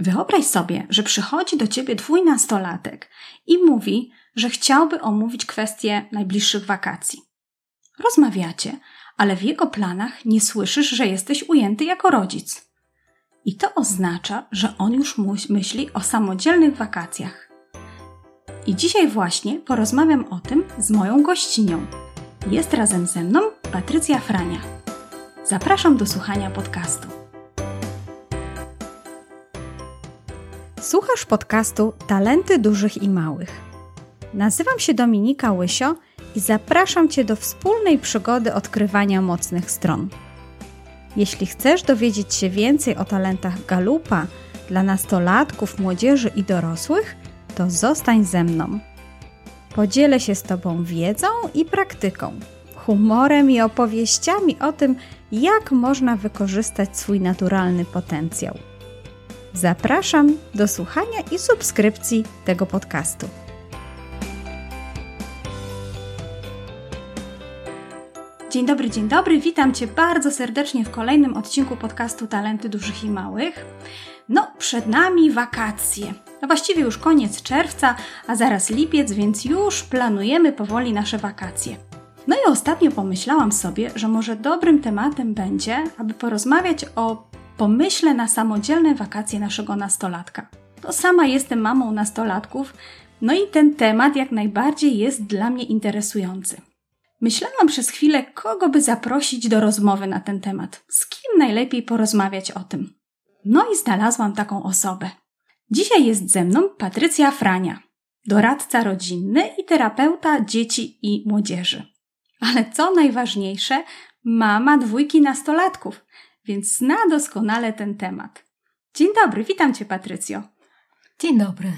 Wyobraź sobie, że przychodzi do ciebie twój nastolatek i mówi, że chciałby omówić kwestię najbliższych wakacji. Rozmawiacie, ale w jego planach nie słyszysz, że jesteś ujęty jako rodzic. I to oznacza, że on już myśli o samodzielnych wakacjach. I dzisiaj właśnie porozmawiam o tym z moją gościnią. Jest razem ze mną Patrycja Frania. Zapraszam do słuchania podcastu. Słuchasz podcastu Talenty Dużych i Małych. Nazywam się Dominika Łysio i zapraszam Cię do wspólnej przygody odkrywania mocnych stron. Jeśli chcesz dowiedzieć się więcej o talentach galupa dla nastolatków, młodzieży i dorosłych, to zostań ze mną. Podzielę się z Tobą wiedzą i praktyką, humorem i opowieściami o tym, jak można wykorzystać swój naturalny potencjał. Zapraszam do słuchania i subskrypcji tego podcastu. Dzień dobry, dzień dobry. Witam Cię bardzo serdecznie w kolejnym odcinku podcastu Talenty Dużych i Małych. No, przed nami wakacje. No właściwie już koniec czerwca, a zaraz lipiec, więc już planujemy powoli nasze wakacje. No i ostatnio pomyślałam sobie, że może dobrym tematem będzie, aby porozmawiać o pomyślę na samodzielne wakacje naszego nastolatka. To sama jestem mamą nastolatków, no i ten temat jak najbardziej jest dla mnie interesujący. Myślałam przez chwilę, kogo by zaprosić do rozmowy na ten temat, z kim najlepiej porozmawiać o tym. No i znalazłam taką osobę. Dzisiaj jest ze mną Patrycja Frania, doradca rodzinny i terapeuta dzieci i młodzieży. Ale co najważniejsze, mama dwójki nastolatków, więc zna doskonale ten temat. Dzień dobry, witam Cię, Patrycjo. Dzień dobry.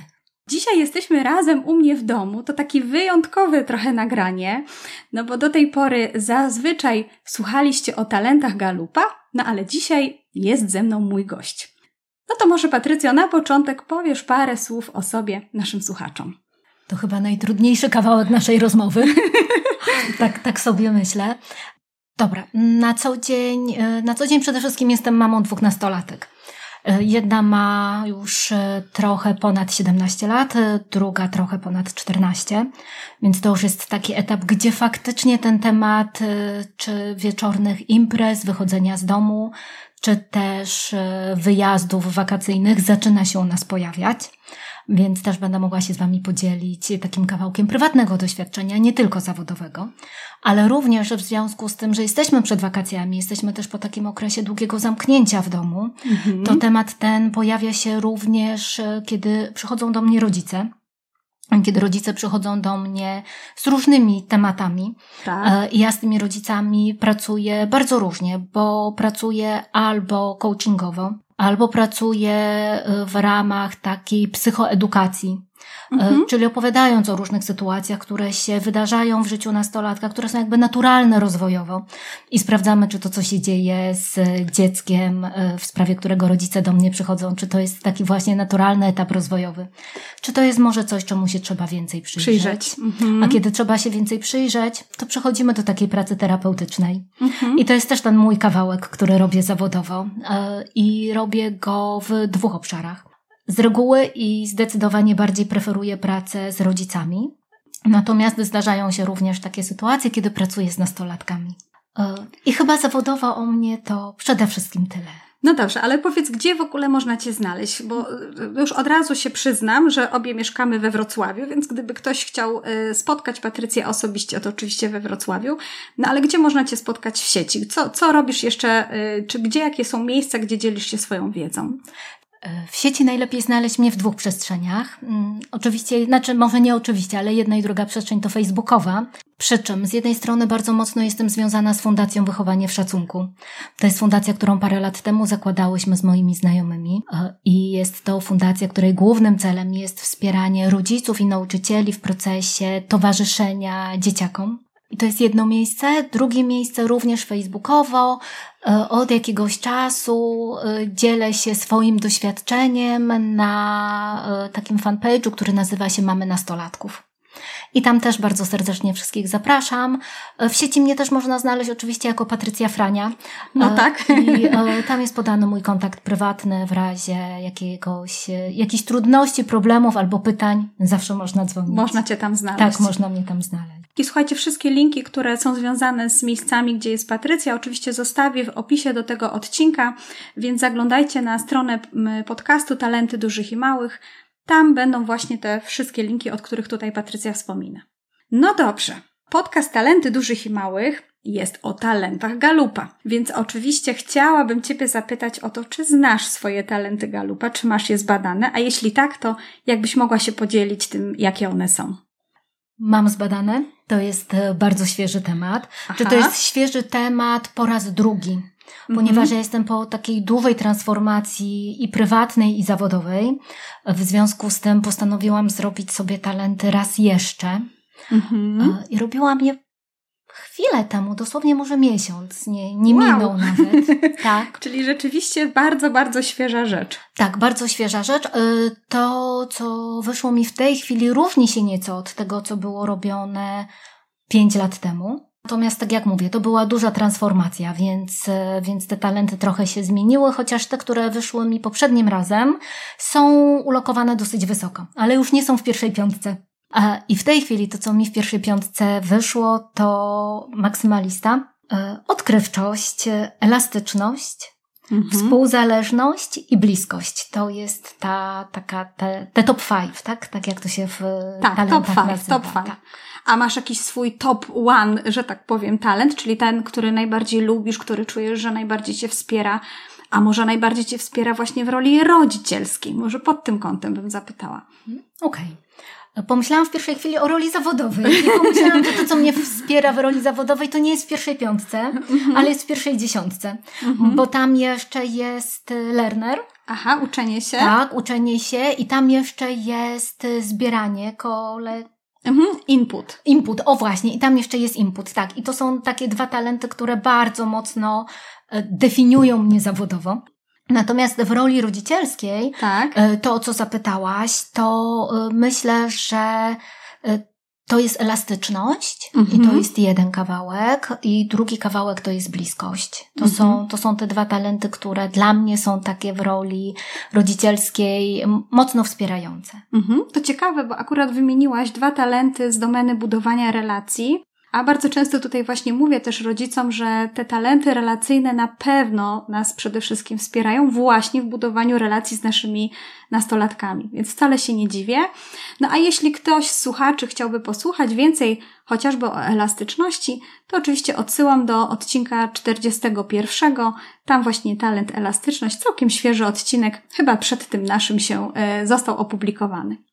Dzisiaj jesteśmy razem u mnie w domu. To taki wyjątkowe trochę nagranie, no bo do tej pory zazwyczaj słuchaliście o talentach Galupa, no ale dzisiaj jest ze mną mój gość. No to może Patrycjo, na początek powiesz parę słów o sobie naszym słuchaczom. To chyba najtrudniejszy kawałek naszej rozmowy. tak, tak sobie myślę. Dobra, na co dzień, e, na co dzień przede wszystkim jestem mamą dwóch nastolatek. E, jedna ma już e, trochę ponad 17 lat, druga trochę ponad 14, więc to już jest taki etap, gdzie faktycznie ten temat czy wieczornych imprez, wychodzenia z domu, czy też wyjazdów wakacyjnych zaczyna się u nas pojawiać więc też będę mogła się z Wami podzielić takim kawałkiem prywatnego doświadczenia, nie tylko zawodowego, ale również w związku z tym, że jesteśmy przed wakacjami, jesteśmy też po takim okresie długiego zamknięcia w domu, mhm. to temat ten pojawia się również, e, kiedy przychodzą do mnie rodzice kiedy rodzice przychodzą do mnie z różnymi tematami. Tak. E, I ja z tymi rodzicami pracuję bardzo różnie, bo pracuję albo coachingowo, albo pracuję y, w ramach takiej psychoedukacji, mhm. czyli opowiadając o różnych sytuacjach, które się wydarzają w życiu nastolatka, które są jakby naturalne rozwojowo i sprawdzamy, czy to, co się dzieje z dzieckiem, y, w sprawie którego rodzice do mnie przychodzą, czy to jest taki właśnie naturalny etap rozwojowy, czy to jest może coś, czemu się trzeba więcej przyjrzeć. przyjrzeć. Mhm. A kiedy trzeba się więcej przyjrzeć, to przechodzimy do takiej pracy terapeutycznej. Mhm. I to jest też ten mój kawałek, który robię zawodowo i robię robię go w dwóch obszarach. Z reguły i zdecydowanie bardziej preferuję pracę z rodzicami. Natomiast zdarzają się również takie sytuacje, kiedy pracuję z nastolatkami. E, I chyba zawodowo o mnie to przede wszystkim tyle. No dobrze, ale powiedz, gdzie w ogóle można Cię znaleźć? Bo y, już od razu się przyznam, że obie mieszkamy we Wrocławiu, więc gdyby ktoś chciał y, spotkać Patrycję osobiście, to oczywiście we Wrocławiu. No ale gdzie można Cię spotkać w sieci? Co, co robisz jeszcze? Czy gdzie, jakie są miejsca, gdzie dzielisz się swoją wiedzą? W sieci najlepiej znaleźć mnie w dwóch przestrzeniach. Mm, oczywiście, znaczy może nie oczywiście, ale jedna i druga przestrzeń to facebookowa. Przy czym z jednej strony bardzo mocno jestem związana z Fundacją Wychowanie w Szacunku. To jest fundacja, którą parę lat temu zakładałyśmy z moimi znajomymi e, i jest to fundacja, której głównym celem jest wspieranie rodziców i nauczycieli w procesie towarzyszenia dzieciakom. I to jest jedno miejsce. Drugie miejsce również facebookowo. E, od jakiegoś czasu e, dzielę się swoim doświadczeniem na takim fanpage'u, który nazywa się Mamy Nastolatków. I tam też bardzo serdecznie wszystkich zapraszam. W sieci mnie też można znaleźć oczywiście jako Patrycja Frania. No tak. I tam jest podany mój kontakt prywatny w razie jakiegoś, jakichś trudności, problemów albo pytań. Zawsze można dzwonić. Można Cię tam znaleźć. Tak, można mnie tam znaleźć. I słuchajcie, wszystkie linki, które są związane z miejscami, gdzie jest Patrycja, oczywiście zostawię w opisie do tego odcinka, więc zaglądajcie na stronę podcastu Talenty Dużych i Małych. Tam będą właśnie te wszystkie linki, od których tutaj Patrycja wspomina. No dobrze. Podcast Talenty Dużych i Małych jest o talentach Galupa. Więc oczywiście chciałabym Ciebie zapytać o to, czy znasz swoje talenty Galupa, czy masz je zbadane, a jeśli tak, to jakbyś mogła się podzielić tym, jakie one są. Mam zbadane. To jest e, bardzo świeży temat. Aha. Czy to jest świeży temat po raz drugi? Ponieważ mhm. ja jestem po takiej długiej transformacji i prywatnej, i zawodowej. W związku z tym postanowiłam zrobić sobie talenty raz jeszcze. Mhm. E, I robiłam je chwilę temu, dosłownie może miesiąc, nie, nie wow. minął nawet. Tak. Czyli rzeczywiście bardzo, bardzo świeża rzecz. Tak, bardzo świeża rzecz. Y, to, co wyszło mi w tej chwili, różni się nieco od tego, co było robione pięć lat temu. Natomiast, tak jak mówię, to była duża transformacja, więc, y, więc te talenty trochę się zmieniły, chociaż te, które wyszły mi poprzednim razem, są ulokowane dosyć wysoko, ale już nie są w pierwszej piątce. I w tej chwili to, co mi w pierwszej piątce wyszło, to maksymalista, e, odkrywczość, elastyczność, mhm. współzależność i bliskość. To jest ta taka, te, te top five, tak? Tak jak to się w tak, top five, nazywa. Top five. Tak. A masz jakiś swój top one, że tak powiem, talent, czyli ten, który najbardziej lubisz, który czujesz, że najbardziej cię wspiera, a może najbardziej cię wspiera właśnie w roli rodzicielskiej. Może pod tym kątem bym zapytała. Okej. Okay. Pomyślałam w pierwszej chwili o roli zawodowej i pomyślałam, że to, co mnie wspiera w roli zawodowej, to nie jest w pierwszej piątce, mhm. ale jest w pierwszej dziesiątce, mhm. bo tam jeszcze jest learner. Aha, uczenie się. Tak, uczenie się i tam jeszcze jest zbieranie kole... Mhm, input. Input, o właśnie, i tam jeszcze jest input, tak. I to są takie dwa talenty, które bardzo mocno e, definiują mnie zawodowo. Natomiast w roli rodzicielskiej, tak. E, to o co zapytałaś, to e, myślę, że to jest elastyczność i to mhm. jest jeden kawałek i drugi kawałek to jest bliskość. To, mhm. są, to są te dwa talenty, które dla mnie są takie w roli rodzicielskiej mocno wspierające. Mhm. To ciekawe, bo akurat wymieniłaś dwa talenty z domeny budowania relacji. A bardzo często tutaj właśnie mówię też rodzicom, że te talenty relacyjne na pewno nas przede wszystkim wspierają właśnie w budowaniu relacji z naszymi nastolatkami, więc wcale się nie dziwię. No a jeśli ktoś z słuchaczy chciałby posłuchać więcej chociażby o elastyczności, to oczywiście odsyłam do odcinka 41. Tam właśnie talent elastyczność, całkiem świeży odcinek, chyba przed tym naszym się e, został opublikowany.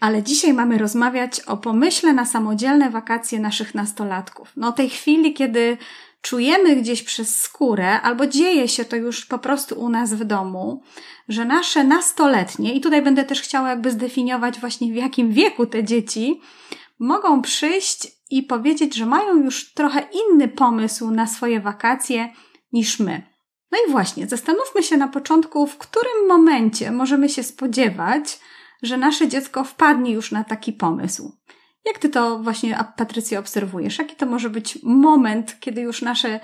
Ale dzisiaj mamy rozmawiać o pomyśle na samodzielne wakacje naszych nastolatków. No tej chwili, kiedy czujemy gdzieś przez skórę, albo dzieje się to już po prostu u nas w domu, że nasze nastoletnie, i tutaj będę też chciała jakby zdefiniować właśnie w jakim wieku te dzieci, mogą przyjść i powiedzieć, że mają już trochę inny pomysł na swoje wakacje niż my. No i właśnie, zastanówmy się na początku, w którym momencie możemy się spodziewać, że nasze dziecko wpadnie już na taki pomysł. Jak ty to właśnie, Patrycja, obserwujesz? Jaki to może być moment, kiedy już nasze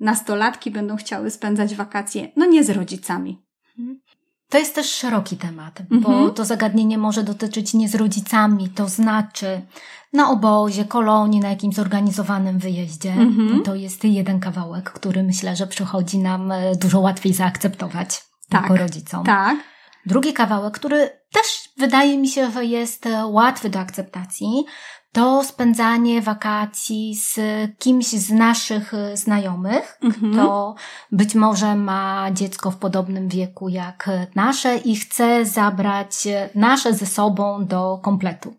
nastolatki będą chciały spędzać wakacje, no nie z rodzicami? To jest też szeroki temat, bo mhm. to zagadnienie może dotyczyć nie z rodzicami, to znaczy na obozie, kolonii, na jakimś zorganizowanym wyjeździe. Mhm. To jest jeden kawałek, który myślę, że przychodzi nam e, dużo łatwiej zaakceptować tak, jako rodzicom. Tak. Drugi kawałek, który też wydaje mi się, że jest e, łatwy do akceptacji, to spędzanie wakacji z kimś z naszych e, znajomych, mhm. kto być może ma dziecko w podobnym wieku jak nasze i chce zabrać e, nasze ze sobą do kompletu.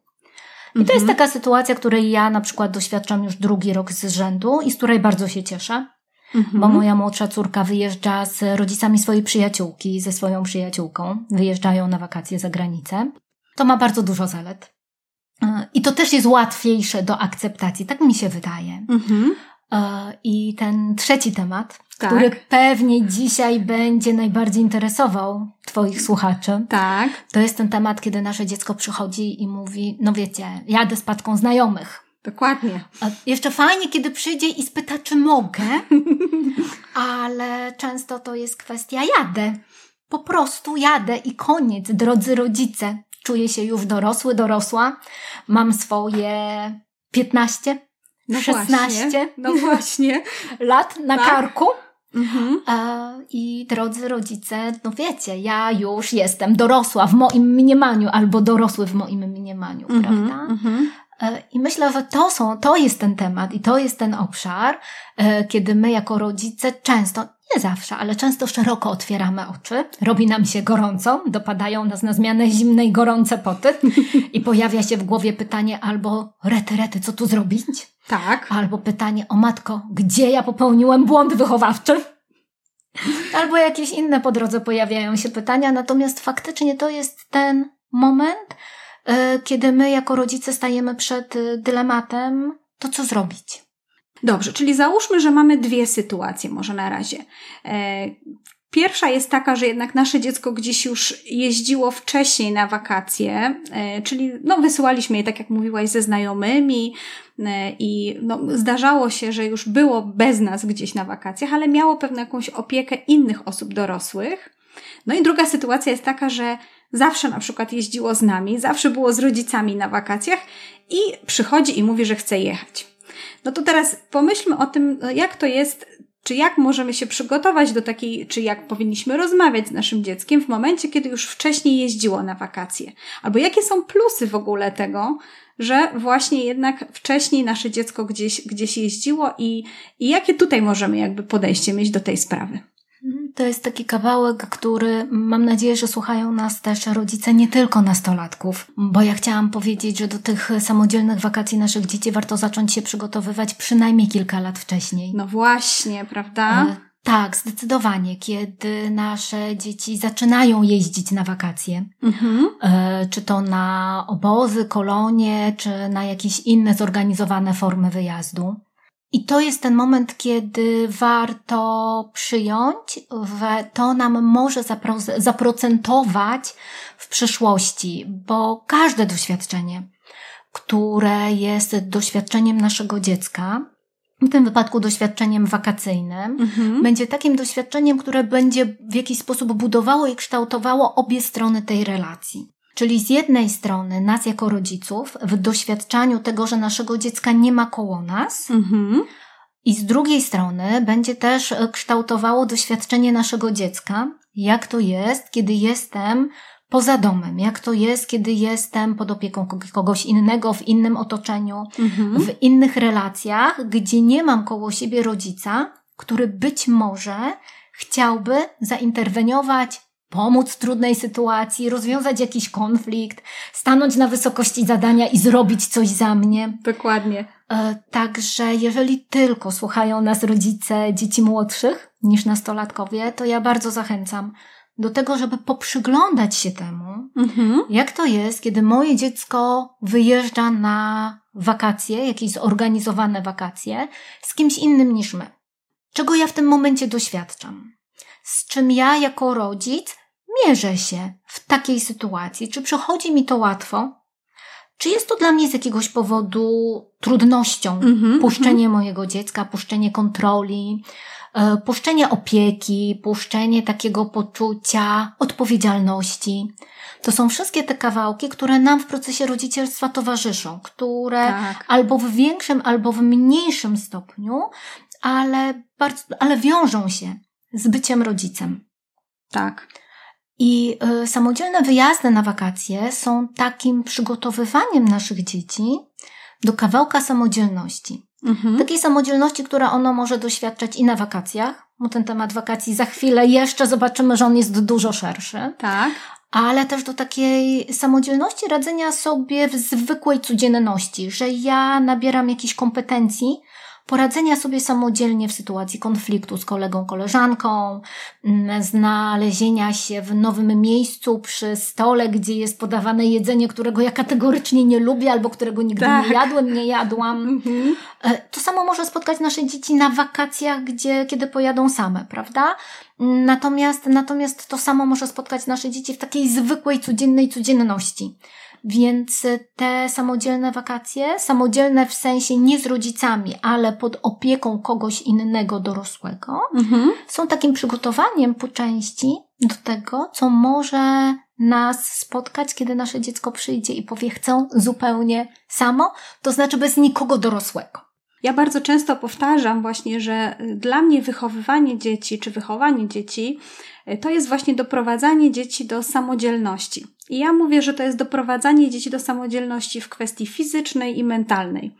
I to jest mhm. taka sytuacja, której ja na przykład doświadczam już drugi rok z rzędu i z której bardzo się cieszę. Mhm. Bo moja młodsza córka wyjeżdża z rodzicami swojej przyjaciółki, ze swoją przyjaciółką. Wyjeżdżają na wakacje za granicę. To ma bardzo dużo zalet. E, I to też jest łatwiejsze do akceptacji, tak mi się wydaje. Mhm. I ten trzeci temat, Tak. który pewnie dzisiaj będzie najbardziej interesował Twoich słuchaczy. Tak. To jest ten temat, kiedy nasze dziecko przychodzi i mówi: No wiecie, jadę z paczką znajomych. Dokładnie. Jeszcze fajnie, kiedy przyjdzie i spyta, czy mogę, ale często to jest kwestia jadę. Po prostu jadę i koniec, drodzy rodzice. Czuję się już dorosły, dorosła. Mam swoje 15, No 16 Właśnie. No właśnie. lat na Tak. karku. Mhm. A, I drodzy rodzice, no wiecie, ja już jestem dorosła w moim mniemaniu, albo dorosły w moim mniemaniu, prawda? Mhm. E, I myślę, że to, są, to jest ten temat i to jest ten obszar, e, kiedy my jako rodzice często, nie zawsze, ale często szeroko otwieramy oczy, robi nam się gorąco, dopadają nas na zmianę zimne i gorące poty i pojawia się w głowie pytanie albo rety, rety, co tu zrobić? Tak. Albo pytanie, o matko, gdzie ja popełniłem błąd wychowawczy? Albo jakieś inne po drodze pojawiają się pytania, natomiast faktycznie to jest ten moment, kiedy my jako rodzice stajemy przed e, dylematem, to co zrobić? Dobrze, czyli załóżmy, że mamy dwie sytuacje może na razie. E, Pierwsza jest taka, że jednak nasze dziecko gdzieś już jeździło wcześniej na wakacje, e, czyli no, wysyłaliśmy je, tak jak mówiłaś, ze znajomymi e, i no, zdarzało się, że już było bez nas gdzieś na wakacjach, ale miało pewną jakąś opiekę innych osób dorosłych. No i druga sytuacja jest taka, że zawsze na przykład jeździło z nami, zawsze było z rodzicami na wakacjach i przychodzi i mówi, że chce jechać. No to teraz pomyślmy o tym, no jak to jest, czy jak możemy się przygotować do takiej, czy jak powinniśmy rozmawiać z naszym dzieckiem w momencie, kiedy już wcześniej jeździło na wakacje. Albo jakie są plusy w ogóle tego, że właśnie jednak wcześniej nasze dziecko gdzieś, gdzieś jeździło i, i jakie tutaj możemy jakby podejście mieć do tej sprawy. To jest taki kawałek, który mam nadzieję, że słuchają nas też rodzice nie tylko nastolatków, bo ja chciałam powiedzieć, że do tych samodzielnych wakacji naszych dzieci warto zacząć się przygotowywać przynajmniej kilka lat wcześniej. No właśnie, prawda? E, Tak, zdecydowanie. Kiedy nasze dzieci zaczynają jeździć na wakacje, Mhm. e, czy to na obozy, kolonie, czy na jakieś inne zorganizowane formy wyjazdu. I to jest ten moment, kiedy warto przyjąć, że to nam może zapro- zaprocentować w przyszłości, bo każde doświadczenie, które jest doświadczeniem naszego dziecka, w tym wypadku doświadczeniem wakacyjnym, Mhm. będzie takim doświadczeniem, które będzie w jakiś sposób budowało i kształtowało obie strony tej relacji. Czyli z jednej strony nas jako rodziców w doświadczaniu tego, że naszego dziecka nie ma koło nas, Mhm. i z drugiej strony będzie też kształtowało doświadczenie naszego dziecka, jak to jest, kiedy jestem poza domem, jak to jest, kiedy jestem pod opieką kog- kogoś innego, w innym otoczeniu, Mhm. w innych relacjach, gdzie nie mam koło siebie rodzica, który być może chciałby zainterweniować, pomóc w trudnej sytuacji, rozwiązać jakiś konflikt, stanąć na wysokości zadania i zrobić coś za mnie. Dokładnie. E, Także jeżeli tylko słuchają nas rodzice dzieci młodszych niż nastolatkowie, to ja bardzo zachęcam do tego, żeby poprzyglądać się temu, Mhm. jak to jest, kiedy moje dziecko wyjeżdża na wakacje, jakieś zorganizowane wakacje, z kimś innym niż my. Czego ja w tym momencie doświadczam? Z czym ja jako rodzic mierzę się w takiej sytuacji? Czy przychodzi mi to łatwo? Czy jest to dla mnie z jakiegoś powodu trudnością? Mhm. Puszczenie mojego dziecka, puszczenie kontroli, e, puszczenie opieki, puszczenie takiego poczucia odpowiedzialności. To są wszystkie te kawałki, które nam w procesie rodzicielstwa towarzyszą, które Tak. albo w większym, albo w mniejszym stopniu, ale, bardzo, ale wiążą się z byciem rodzicem. Tak. I y, samodzielne wyjazdy na wakacje są takim przygotowywaniem naszych dzieci do kawałka samodzielności. Mhm. Takiej samodzielności, która ono może doświadczać i na wakacjach, bo ten temat wakacji za chwilę jeszcze zobaczymy, że on jest dużo szerszy, Tak. ale też do takiej samodzielności radzenia sobie w zwykłej codzienności, że ja nabieram jakichś kompetencji poradzenia sobie samodzielnie w sytuacji konfliktu z kolegą, koleżanką, mm, znalezienia się w nowym miejscu przy stole, gdzie jest podawane jedzenie, którego ja kategorycznie nie lubię albo którego nigdy tak. nie jadłem, nie jadłam. Mhm. E, to samo może spotkać nasze dzieci na wakacjach, gdzie, kiedy pojadą same, prawda? Natomiast, natomiast to samo może spotkać nasze dzieci w takiej zwykłej, codziennej codzienności. Więc te samodzielne wakacje, samodzielne w sensie nie z rodzicami, ale pod opieką kogoś innego dorosłego, mhm. są takim przygotowaniem po części do tego, co może nas spotkać, kiedy nasze dziecko przyjdzie i powie, chcę zupełnie samo, to znaczy bez nikogo dorosłego. Ja bardzo często powtarzam właśnie, że dla mnie wychowywanie dzieci czy wychowanie dzieci to jest właśnie doprowadzanie dzieci do samodzielności. I ja mówię, że to jest doprowadzanie dzieci do samodzielności w kwestii fizycznej i mentalnej.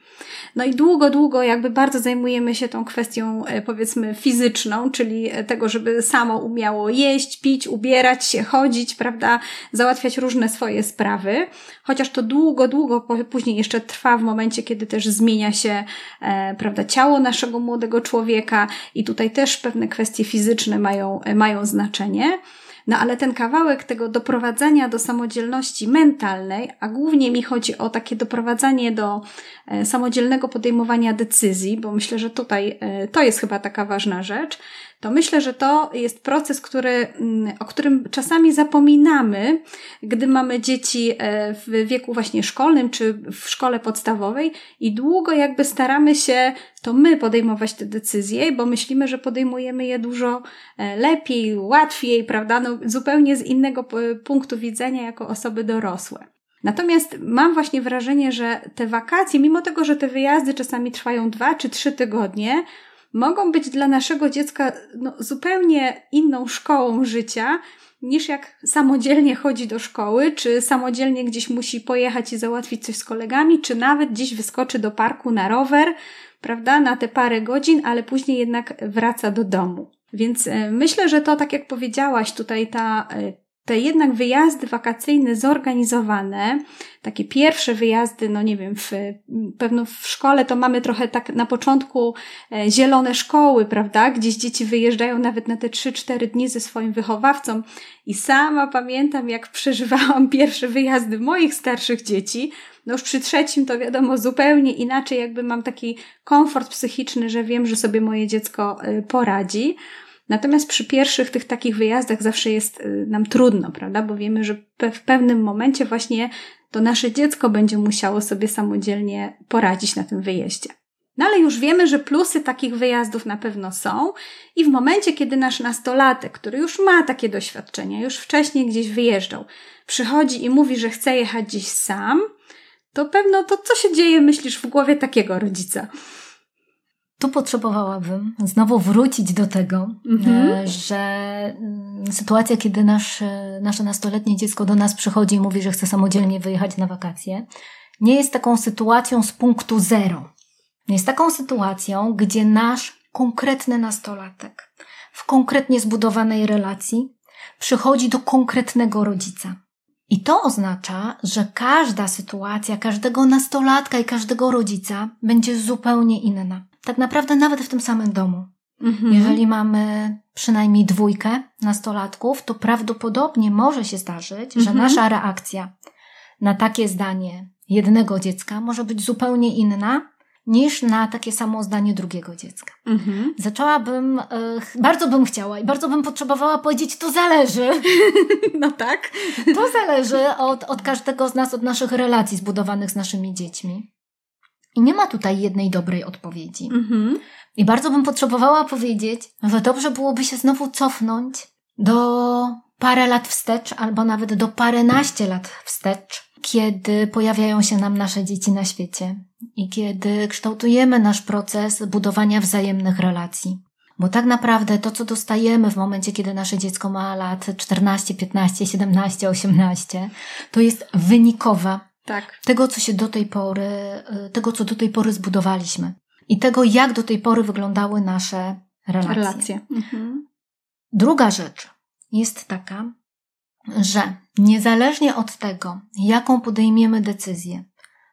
No i długo, długo jakby bardzo zajmujemy się tą kwestią e, powiedzmy fizyczną, czyli tego, żeby samo umiało jeść, pić, ubierać się, chodzić, prawda, załatwiać różne swoje sprawy. Chociaż to długo, długo później jeszcze trwa w momencie, kiedy też zmienia się, e, prawda, ciało naszego młodego człowieka i tutaj też pewne kwestie fizyczne mają, e, mają znaczenie. No ale ten kawałek tego doprowadzenia do samodzielności mentalnej, a głównie mi chodzi o takie doprowadzanie do e, samodzielnego podejmowania decyzji, bo myślę, że tutaj e, to jest chyba taka ważna rzecz, to myślę, że to jest proces, który, mm, o którym czasami zapominamy, gdy mamy dzieci e, w wieku właśnie szkolnym czy w szkole podstawowej i długo jakby staramy się to my podejmować te decyzje, bo myślimy, że podejmujemy je dużo e, lepiej, łatwiej, prawda? No, zupełnie z innego punktu widzenia jako osoby dorosłe. Natomiast mam właśnie wrażenie, że te wakacje, mimo tego, że te wyjazdy czasami trwają dwa czy trzy tygodnie, mogą być dla naszego dziecka no, zupełnie inną szkołą życia, niż jak samodzielnie chodzi do szkoły, czy samodzielnie gdzieś musi pojechać i załatwić coś z kolegami, czy nawet gdzieś wyskoczy do parku na rower, prawda, na te parę godzin, ale później jednak wraca do domu. Więc e, myślę, że to, tak jak powiedziałaś, tutaj ta e, te jednak wyjazdy wakacyjne zorganizowane, takie pierwsze wyjazdy, no nie wiem, w, pewno w szkole to mamy trochę tak na początku e, zielone szkoły, prawda? Gdzieś dzieci wyjeżdżają nawet na te 3-4 dni ze swoim wychowawcą i sama pamiętam, jak przeżywałam pierwsze wyjazdy moich starszych dzieci. No już przy trzecim to wiadomo zupełnie inaczej, jakby mam taki komfort psychiczny, że wiem, że sobie moje dziecko e, poradzi. Natomiast przy pierwszych tych takich wyjazdach zawsze jest y, nam trudno, prawda? Bo wiemy, że w pewnym momencie właśnie to nasze dziecko będzie musiało sobie samodzielnie poradzić na tym wyjeździe. No ale już wiemy, że plusy takich wyjazdów na pewno są i w momencie, kiedy nasz nastolatek, który już ma takie doświadczenia, już wcześniej gdzieś wyjeżdżał, przychodzi i mówi, że chce jechać gdzieś sam, to pewno to co się dzieje, myślisz, w głowie takiego rodzica? Tu potrzebowałabym znowu wrócić do tego, mhm. E, że mm, sytuacja, kiedy nasz, nasze nastoletnie dziecko do nas przychodzi i mówi, że chce samodzielnie wyjechać na wakacje, nie jest taką sytuacją z punktu zero. Jest taką sytuacją, gdzie nasz konkretny nastolatek w konkretnie zbudowanej relacji przychodzi do konkretnego rodzica. I to oznacza, że każda sytuacja, każdego nastolatka i każdego rodzica będzie zupełnie inna tak naprawdę nawet w tym samym domu. Mhm. Jeżeli mamy przynajmniej dwójkę nastolatków, to prawdopodobnie może się zdarzyć, mhm. że nasza reakcja na takie zdanie jednego dziecka może być zupełnie inna niż na takie samo zdanie drugiego dziecka. Mhm. Zaczęłabym, bardzo bym chciała i bardzo bym potrzebowała powiedzieć, to zależy. No tak. To zależy od, od każdego z nas, od naszych relacji zbudowanych z naszymi dziećmi. I nie ma tutaj jednej dobrej odpowiedzi. Mhm. I bardzo bym potrzebowała powiedzieć, że dobrze byłoby się znowu cofnąć do parę lat wstecz, albo nawet do paręnaście lat wstecz, kiedy pojawiają się nam nasze dzieci na świecie i kiedy kształtujemy nasz proces budowania wzajemnych relacji. Bo tak naprawdę to, co dostajemy w momencie, kiedy nasze dziecko ma lat 14, 15, 17, 18, to jest wynikowa tak. Tego, co się do tej pory, y, tego, co do tej pory zbudowaliśmy. I tego, jak do tej pory wyglądały nasze relacje. relacje. Mhm. Druga rzecz jest taka, że niezależnie od tego, jaką podejmiemy decyzję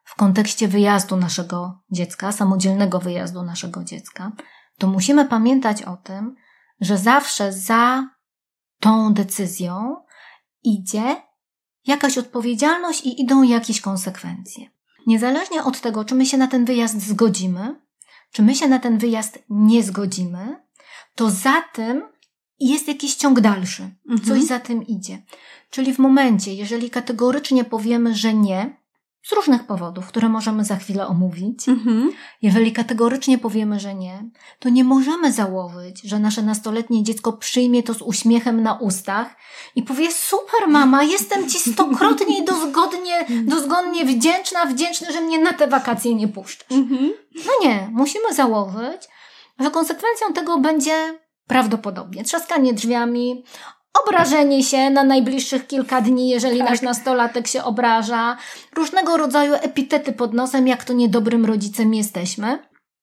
w kontekście wyjazdu naszego dziecka, samodzielnego wyjazdu naszego dziecka, to musimy pamiętać o tym, że zawsze za tą decyzją idzie jakaś odpowiedzialność i idą jakieś konsekwencje. Niezależnie od tego, czy my się na ten wyjazd zgodzimy, czy my się na ten wyjazd nie zgodzimy, to za tym jest jakiś ciąg dalszy. Mhm. Coś za tym idzie. Czyli w momencie, jeżeli kategorycznie powiemy, że nie, z różnych powodów, które możemy za chwilę omówić, Mhm. jeżeli kategorycznie powiemy, że nie, to nie możemy założyć, że nasze nastoletnie dziecko przyjmie to z uśmiechem na ustach i powie: Super, mama, jestem ci stokrotnie i dozgodnie, dozgodnie wdzięczna, wdzięczny, że mnie na te wakacje nie puszczasz. Mhm. No nie, musimy założyć, że konsekwencją tego będzie prawdopodobnie trzaskanie drzwiami, obrażenie się na najbliższych kilka dni, jeżeli Tak. nasz nastolatek się obraża, różnego rodzaju epitety pod nosem, jak to niedobrym rodzicem jesteśmy.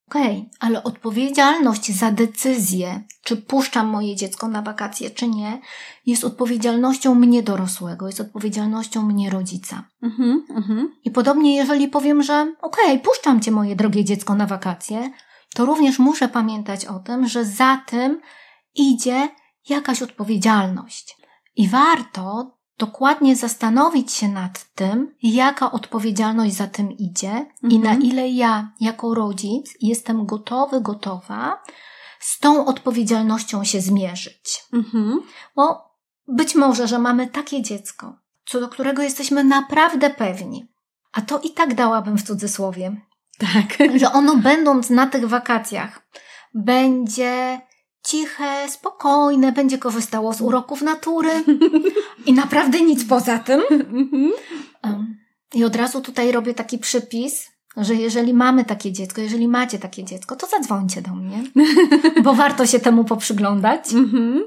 Okej, ale odpowiedzialność za decyzję, czy puszczam moje dziecko na wakacje, czy nie, jest odpowiedzialnością mnie dorosłego, jest odpowiedzialnością mnie rodzica. Mhm. Mhm. I podobnie, jeżeli powiem, że okej, puszczam cię, moje drogie dziecko, na wakacje, to również muszę pamiętać o tym, że za tym idzie jakaś odpowiedzialność. I warto dokładnie zastanowić się nad tym, jaka odpowiedzialność za tym idzie i na Mhm. ile ja, jako rodzic, jestem gotowy, gotowa z tą odpowiedzialnością się zmierzyć. Mhm. Bo być może, że mamy takie dziecko, co do którego jesteśmy naprawdę pewni, a to i tak dałabym w cudzysłowie, Tak. że ono będąc na tych wakacjach będzie ciche, spokojne, będzie korzystało z uroków natury i naprawdę nic poza tym. I od razu tutaj robię taki przypis, że jeżeli mamy takie dziecko, jeżeli macie takie dziecko, to zadzwońcie do mnie, bo warto się temu poprzyglądać. Mhm.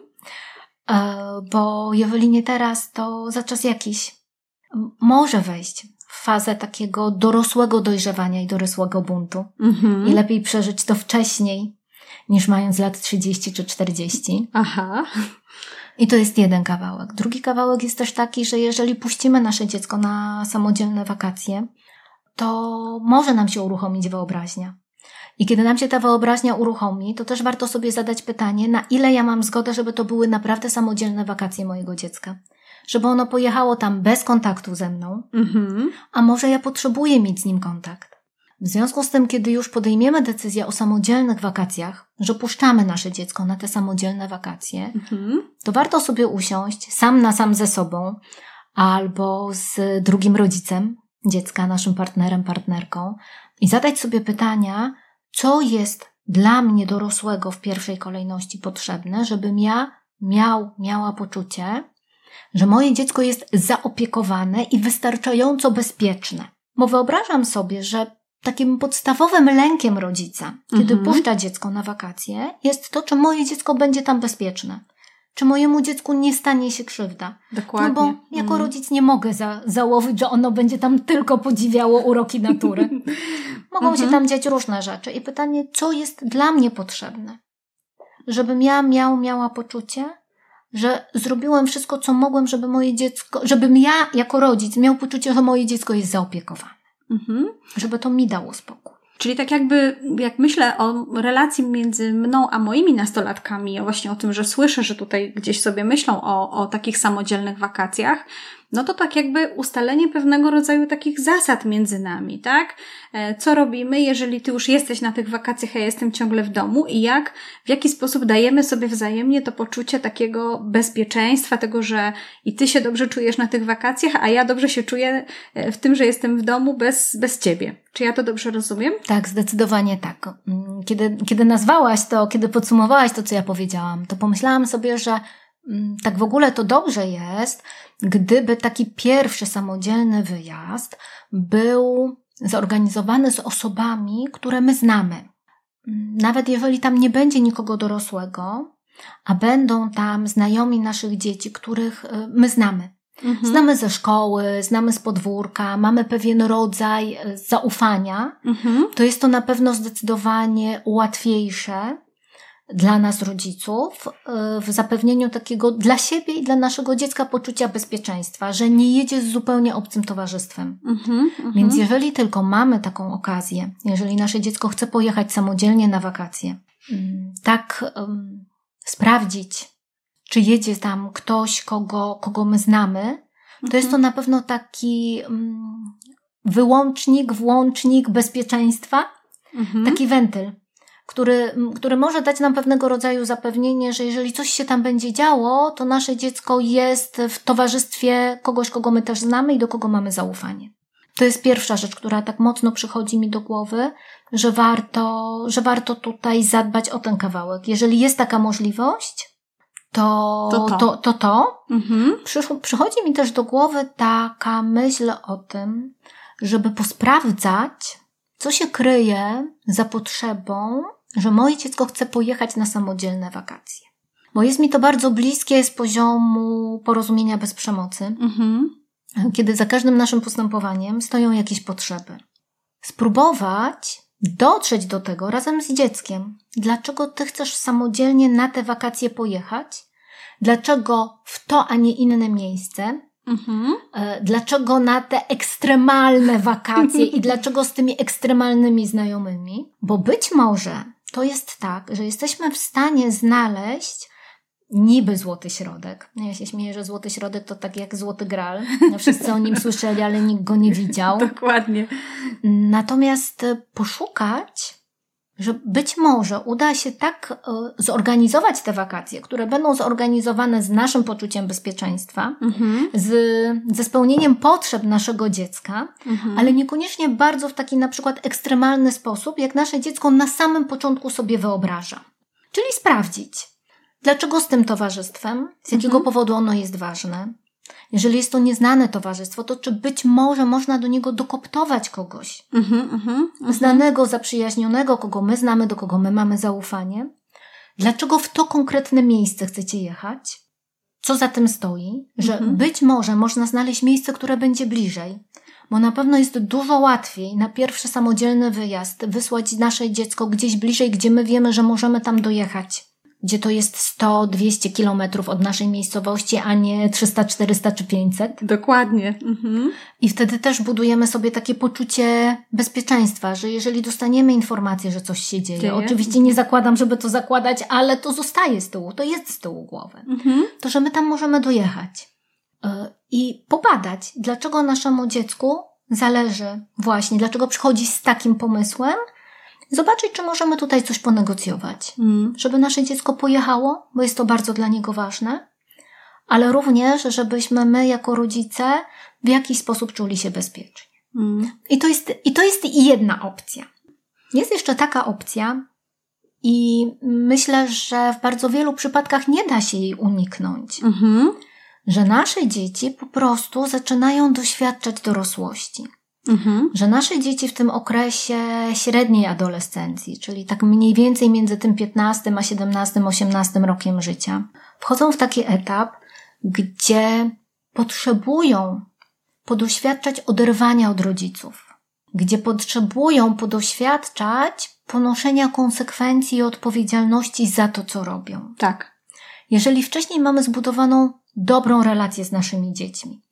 E, bo jeżeli nie teraz, to za czas jakiś może wejść w fazę takiego dorosłego dojrzewania i dorosłego buntu. Mhm. I lepiej przeżyć to wcześniej, niż mając lat 30 czy 40. Aha. I to jest jeden kawałek. Drugi kawałek jest też taki, że jeżeli puścimy nasze dziecko na samodzielne wakacje, to może nam się uruchomić wyobraźnia. I kiedy nam się ta wyobraźnia uruchomi, to też warto sobie zadać pytanie, na ile ja mam zgodę, żeby to były naprawdę samodzielne wakacje mojego dziecka. Żeby ono pojechało tam bez kontaktu ze mną, Mhm. a może ja potrzebuję mieć z nim kontakt. W związku z tym, kiedy już podejmiemy decyzję o samodzielnych wakacjach, że puszczamy nasze dziecko na te samodzielne wakacje, Mhm. to warto sobie usiąść sam na sam ze sobą albo z drugim rodzicem dziecka, naszym partnerem, partnerką i zadać sobie pytania, co jest dla mnie dorosłego w pierwszej kolejności potrzebne, żebym ja miał, miała poczucie, że moje dziecko jest zaopiekowane i wystarczająco bezpieczne. Bo wyobrażam sobie, że takim podstawowym lękiem rodzica, kiedy Mhm. puszcza dziecko na wakacje, jest to, czy moje dziecko będzie tam bezpieczne. Czy mojemu dziecku nie stanie się krzywda? Dokładnie. No bo jako Mhm. rodzic nie mogę za, założyć, że ono będzie tam tylko podziwiało uroki natury. Mogą Mhm. się tam dziać różne rzeczy. I pytanie, co jest dla mnie potrzebne? Żebym ja miał, miała poczucie, że zrobiłem wszystko, co mogłem, żeby moje dziecko, żebym ja jako rodzic miał poczucie, że moje dziecko jest zaopiekowane. Mhm. Żeby to mi dało spokój. Czyli tak jakby, jak myślę o relacji między mną a moimi nastolatkami, właśnie o tym, że słyszę, że tutaj gdzieś sobie myślą o, o takich samodzielnych wakacjach, no to tak jakby ustalenie pewnego rodzaju takich zasad między nami, tak? E, Co robimy, jeżeli ty już jesteś na tych wakacjach, ja jestem ciągle w domu i jak, w jaki sposób dajemy sobie wzajemnie to poczucie takiego bezpieczeństwa, tego, że i ty się dobrze czujesz na tych wakacjach, a ja dobrze się czuję e, w tym, że jestem w domu bez, bez ciebie. Czy ja to dobrze rozumiem? Tak, zdecydowanie tak. Mm, Kiedy, kiedy nazwałaś to, kiedy podsumowałaś to, co ja powiedziałam, to pomyślałam sobie, że tak w ogóle to dobrze jest, gdyby taki pierwszy samodzielny wyjazd był zorganizowany z osobami, które my znamy. Mm, Nawet jeżeli tam nie będzie nikogo dorosłego, a będą tam znajomi naszych dzieci, których y, my znamy. Mhm. Znamy ze szkoły, znamy z podwórka, mamy pewien rodzaj y, zaufania, Mhm. to jest to na pewno zdecydowanie łatwiejsze dla nas rodziców y, w zapewnieniu takiego dla siebie i dla naszego dziecka poczucia bezpieczeństwa, że nie jedzie z zupełnie obcym towarzystwem. Mhm, mhm. Więc jeżeli tylko mamy taką okazję, jeżeli nasze dziecko chce pojechać samodzielnie na wakacje, mm, tak um, sprawdzić, czy jedzie tam ktoś, kogo, kogo my znamy, to jest to Mhm. na pewno taki um, wyłącznik, włącznik bezpieczeństwa, Mhm. taki wentyl, który, który może dać nam pewnego rodzaju zapewnienie, że jeżeli coś się tam będzie działo, to nasze dziecko jest w towarzystwie kogoś, kogo my też znamy i do kogo mamy zaufanie. To jest pierwsza rzecz, która tak mocno przychodzi mi do głowy, że warto, że warto tutaj zadbać o ten kawałek. Jeżeli jest taka możliwość, to To to. to. to, to. Mhm. Przysz- Przychodzi mi też do głowy taka myśl o tym, żeby posprawdzać, co się kryje za potrzebą, że moje dziecko chce pojechać na samodzielne wakacje. Bo jest mi to bardzo bliskie z poziomu porozumienia bez przemocy, Mhm. kiedy za każdym naszym postępowaniem stoją jakieś potrzeby. Spróbować dotrzeć do tego razem z dzieckiem. Dlaczego ty chcesz samodzielnie na te wakacje pojechać? Dlaczego w to, a nie inne miejsce? Mhm. E, Dlaczego na te ekstremalne wakacje i dlaczego z tymi ekstremalnymi znajomymi? Bo być może to jest tak, że jesteśmy w stanie znaleźć niby złoty środek. Ja się śmieję, że złoty środek to tak jak złoty gral. No, Wszyscy o nim słyszeli, ale nikt go nie widział. Dokładnie. Natomiast e, poszukać, że być może uda się tak e, zorganizować te wakacje, które będą zorganizowane z naszym poczuciem bezpieczeństwa, Mhm. z, ze spełnieniem potrzeb naszego dziecka, Mhm. ale niekoniecznie bardzo w taki na przykład ekstremalny sposób, jak nasze dziecko na samym początku sobie wyobraża. Czyli sprawdzić, dlaczego z tym towarzystwem, z jakiego Mhm. powodu ono jest ważne. Jeżeli jest to nieznane towarzystwo, to czy być może można do niego dokoptować kogoś, Mhm. Mhm. Mhm. znanego, zaprzyjaźnionego, kogo my znamy, do kogo my mamy zaufanie? Dlaczego w to konkretne miejsce chcecie jechać? Co za tym stoi? Że Mhm. być może można znaleźć miejsce, które będzie bliżej. Bo na pewno jest dużo łatwiej na pierwszy samodzielny wyjazd wysłać nasze dziecko gdzieś bliżej, gdzie my wiemy, że możemy tam dojechać. Gdzie to jest 100-200 kilometrów od naszej miejscowości, a nie 300, 400 czy 500. Dokładnie. Mhm. I wtedy też budujemy sobie takie poczucie bezpieczeństwa, że jeżeli dostaniemy informację, że coś się dzieje, Dzieje. oczywiście nie zakładam, żeby to zakładać, ale to zostaje z tyłu, to jest z tyłu głowy, Mhm. to że my tam możemy dojechać yy, i pobadać, dlaczego naszemu dziecku zależy właśnie, dlaczego przychodzi z takim pomysłem, zobaczyć, czy możemy tutaj coś ponegocjować Mhm. żeby nasze dziecko pojechało, bo jest to bardzo dla niego ważne, ale również, żebyśmy my jako rodzice w jakiś sposób czuli się bezpiecznie. Mhm. I to jest, i to jest jedna opcja. Jest jeszcze taka opcja, i myślę, że w bardzo wielu przypadkach nie da się jej uniknąć, Mhm. że nasze dzieci po prostu zaczynają doświadczać dorosłości Mhm. że nasze dzieci w tym okresie średniej adolescencji, czyli tak mniej więcej między tym 15 a 17, 18 rokiem życia, wchodzą w taki etap, gdzie potrzebują podoświadczać oderwania od rodziców, gdzie potrzebują podoświadczać ponoszenia konsekwencji i odpowiedzialności za to, co robią. Tak. Jeżeli wcześniej mamy zbudowaną dobrą relację z naszymi dziećmi,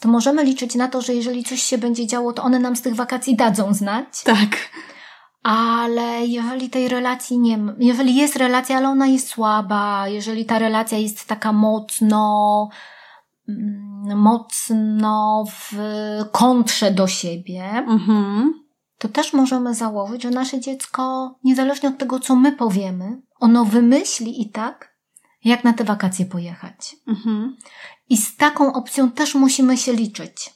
to możemy liczyć na to, że jeżeli coś się będzie działo, to one nam z tych wakacji dadzą znać, Tak. ale jeżeli tej relacji nie ma, jeżeli jest relacja, ale ona jest słaba, jeżeli ta relacja jest taka mocno, mm, mocno w kontrze do siebie, Mhm. to też możemy założyć, że nasze dziecko, niezależnie od tego, co my powiemy, ono wymyśli i tak, jak na te wakacje pojechać. Mhm. I z taką opcją też musimy się liczyć.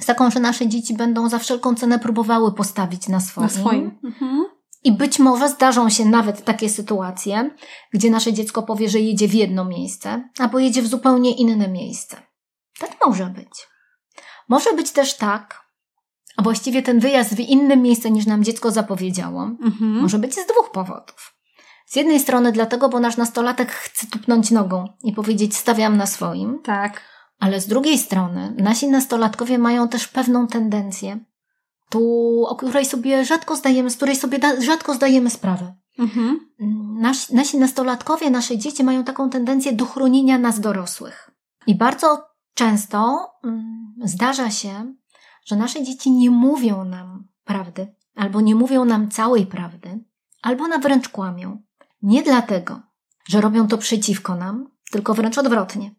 Z taką, że nasze dzieci będą za wszelką cenę próbowały postawić na swoim. Na swoim. Mhm. I być może zdarzą się nawet takie sytuacje, gdzie nasze dziecko powie, że jedzie w jedno miejsce, albo jedzie w zupełnie inne miejsce. Tak może być. Może być też tak, a właściwie ten wyjazd w innym miejsce niż nam dziecko zapowiedziało, Mhm. może być z dwóch powodów. Z jednej strony dlatego, bo nasz nastolatek chce tupnąć nogą i powiedzieć stawiam na swoim, Tak. ale z drugiej strony nasi nastolatkowie mają też pewną tendencję, tu, o której sobie rzadko zdajemy, z której sobie da, rzadko zdajemy sprawę. Mhm. Nas, nasi nastolatkowie, nasze dzieci mają taką tendencję do chronienia nas dorosłych. I bardzo często mm, zdarza się, że nasze dzieci nie mówią nam prawdy, albo nie mówią nam całej prawdy, albo na wręcz kłamią. Nie dlatego, że robią to przeciwko nam, tylko wręcz odwrotnie.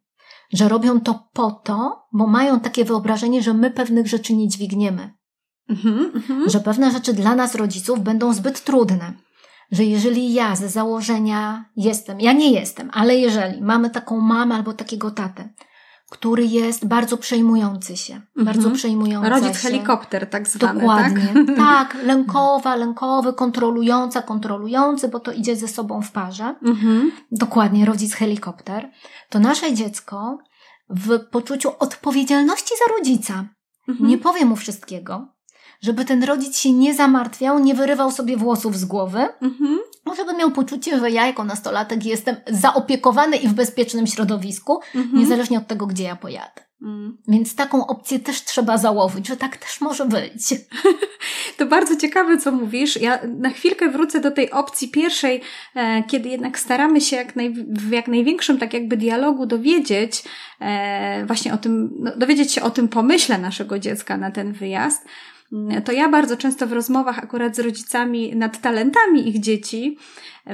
Że robią to po to, bo mają takie wyobrażenie, że my pewnych rzeczy nie dźwigniemy. Mhm, mhm. że pewne rzeczy dla nas, rodziców, będą zbyt trudne. Że jeżeli ja ze założenia jestem, ja nie jestem, ale jeżeli mamy taką mamę albo takiego tatę, który jest bardzo przejmujący się, mhm. bardzo przejmujący Rodzic się. helikopter tak zwany, Dokładnie. Tak? tak, lękowa, lękowy, kontrolująca, kontrolujący, bo to idzie ze sobą w parze. Mhm. Dokładnie, rodzic helikopter. To nasze dziecko w poczuciu odpowiedzialności za rodzica mhm. nie powie mu wszystkiego, żeby ten rodzic się nie zamartwiał, nie wyrywał sobie włosów z głowy, mhm. Żeby miał poczucie, że ja jako nastolatek jestem zaopiekowany i w bezpiecznym środowisku, mhm. niezależnie od tego, gdzie ja pojadę. Mm. Więc taką opcję też trzeba założyć, że tak też może być. To bardzo ciekawe, co mówisz. Ja na chwilkę wrócę do tej opcji pierwszej, e, kiedy jednak staramy się jak naj, w jak największym tak jakby dialogu dowiedzieć e, właśnie o tym, no, dowiedzieć się o tym pomyśle naszego dziecka na ten wyjazd to ja bardzo często w rozmowach akurat z rodzicami nad talentami ich dzieci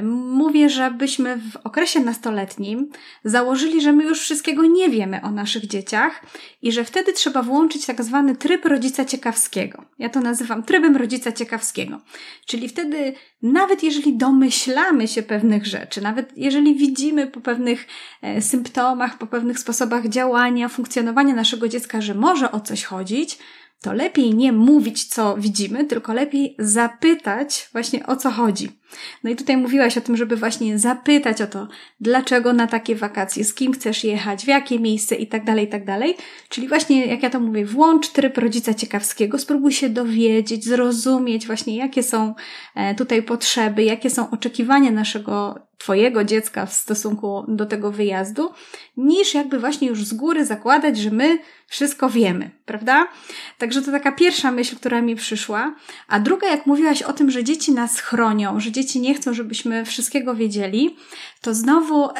mówię, żebyśmy w okresie nastoletnim założyli, że my już wszystkiego nie wiemy o naszych dzieciach i że wtedy trzeba włączyć tak zwany tryb rodzica ciekawskiego. Ja to nazywam trybem rodzica ciekawskiego. Czyli wtedy, nawet jeżeli domyślamy się pewnych rzeczy, nawet jeżeli widzimy po pewnych e, symptomach, po pewnych sposobach działania, funkcjonowania naszego dziecka, że może o coś chodzić, to lepiej nie mówić, co widzimy, tylko lepiej zapytać właśnie o co chodzi. No i tutaj mówiłaś o tym, żeby właśnie zapytać o to, dlaczego na takie wakacje, z kim chcesz jechać, w jakie miejsce i tak dalej, i tak dalej. Czyli właśnie, jak ja to mówię, włącz tryb rodzica ciekawskiego, spróbuj się dowiedzieć, zrozumieć właśnie, jakie są e, tutaj potrzeby, jakie są oczekiwania naszego Twojego dziecka w stosunku do tego wyjazdu, niż jakby właśnie już z góry zakładać, że my wszystko wiemy, prawda? Także to taka pierwsza myśl, która mi przyszła. A druga, jak mówiłaś o tym, że dzieci nas chronią, że dzieci nie chcą, żebyśmy wszystkiego wiedzieli, to znowu e,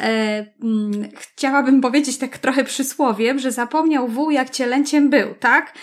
mm, chciałabym powiedzieć tak trochę przysłowiem, że zapomniał wół, jak cielęciem był, tak?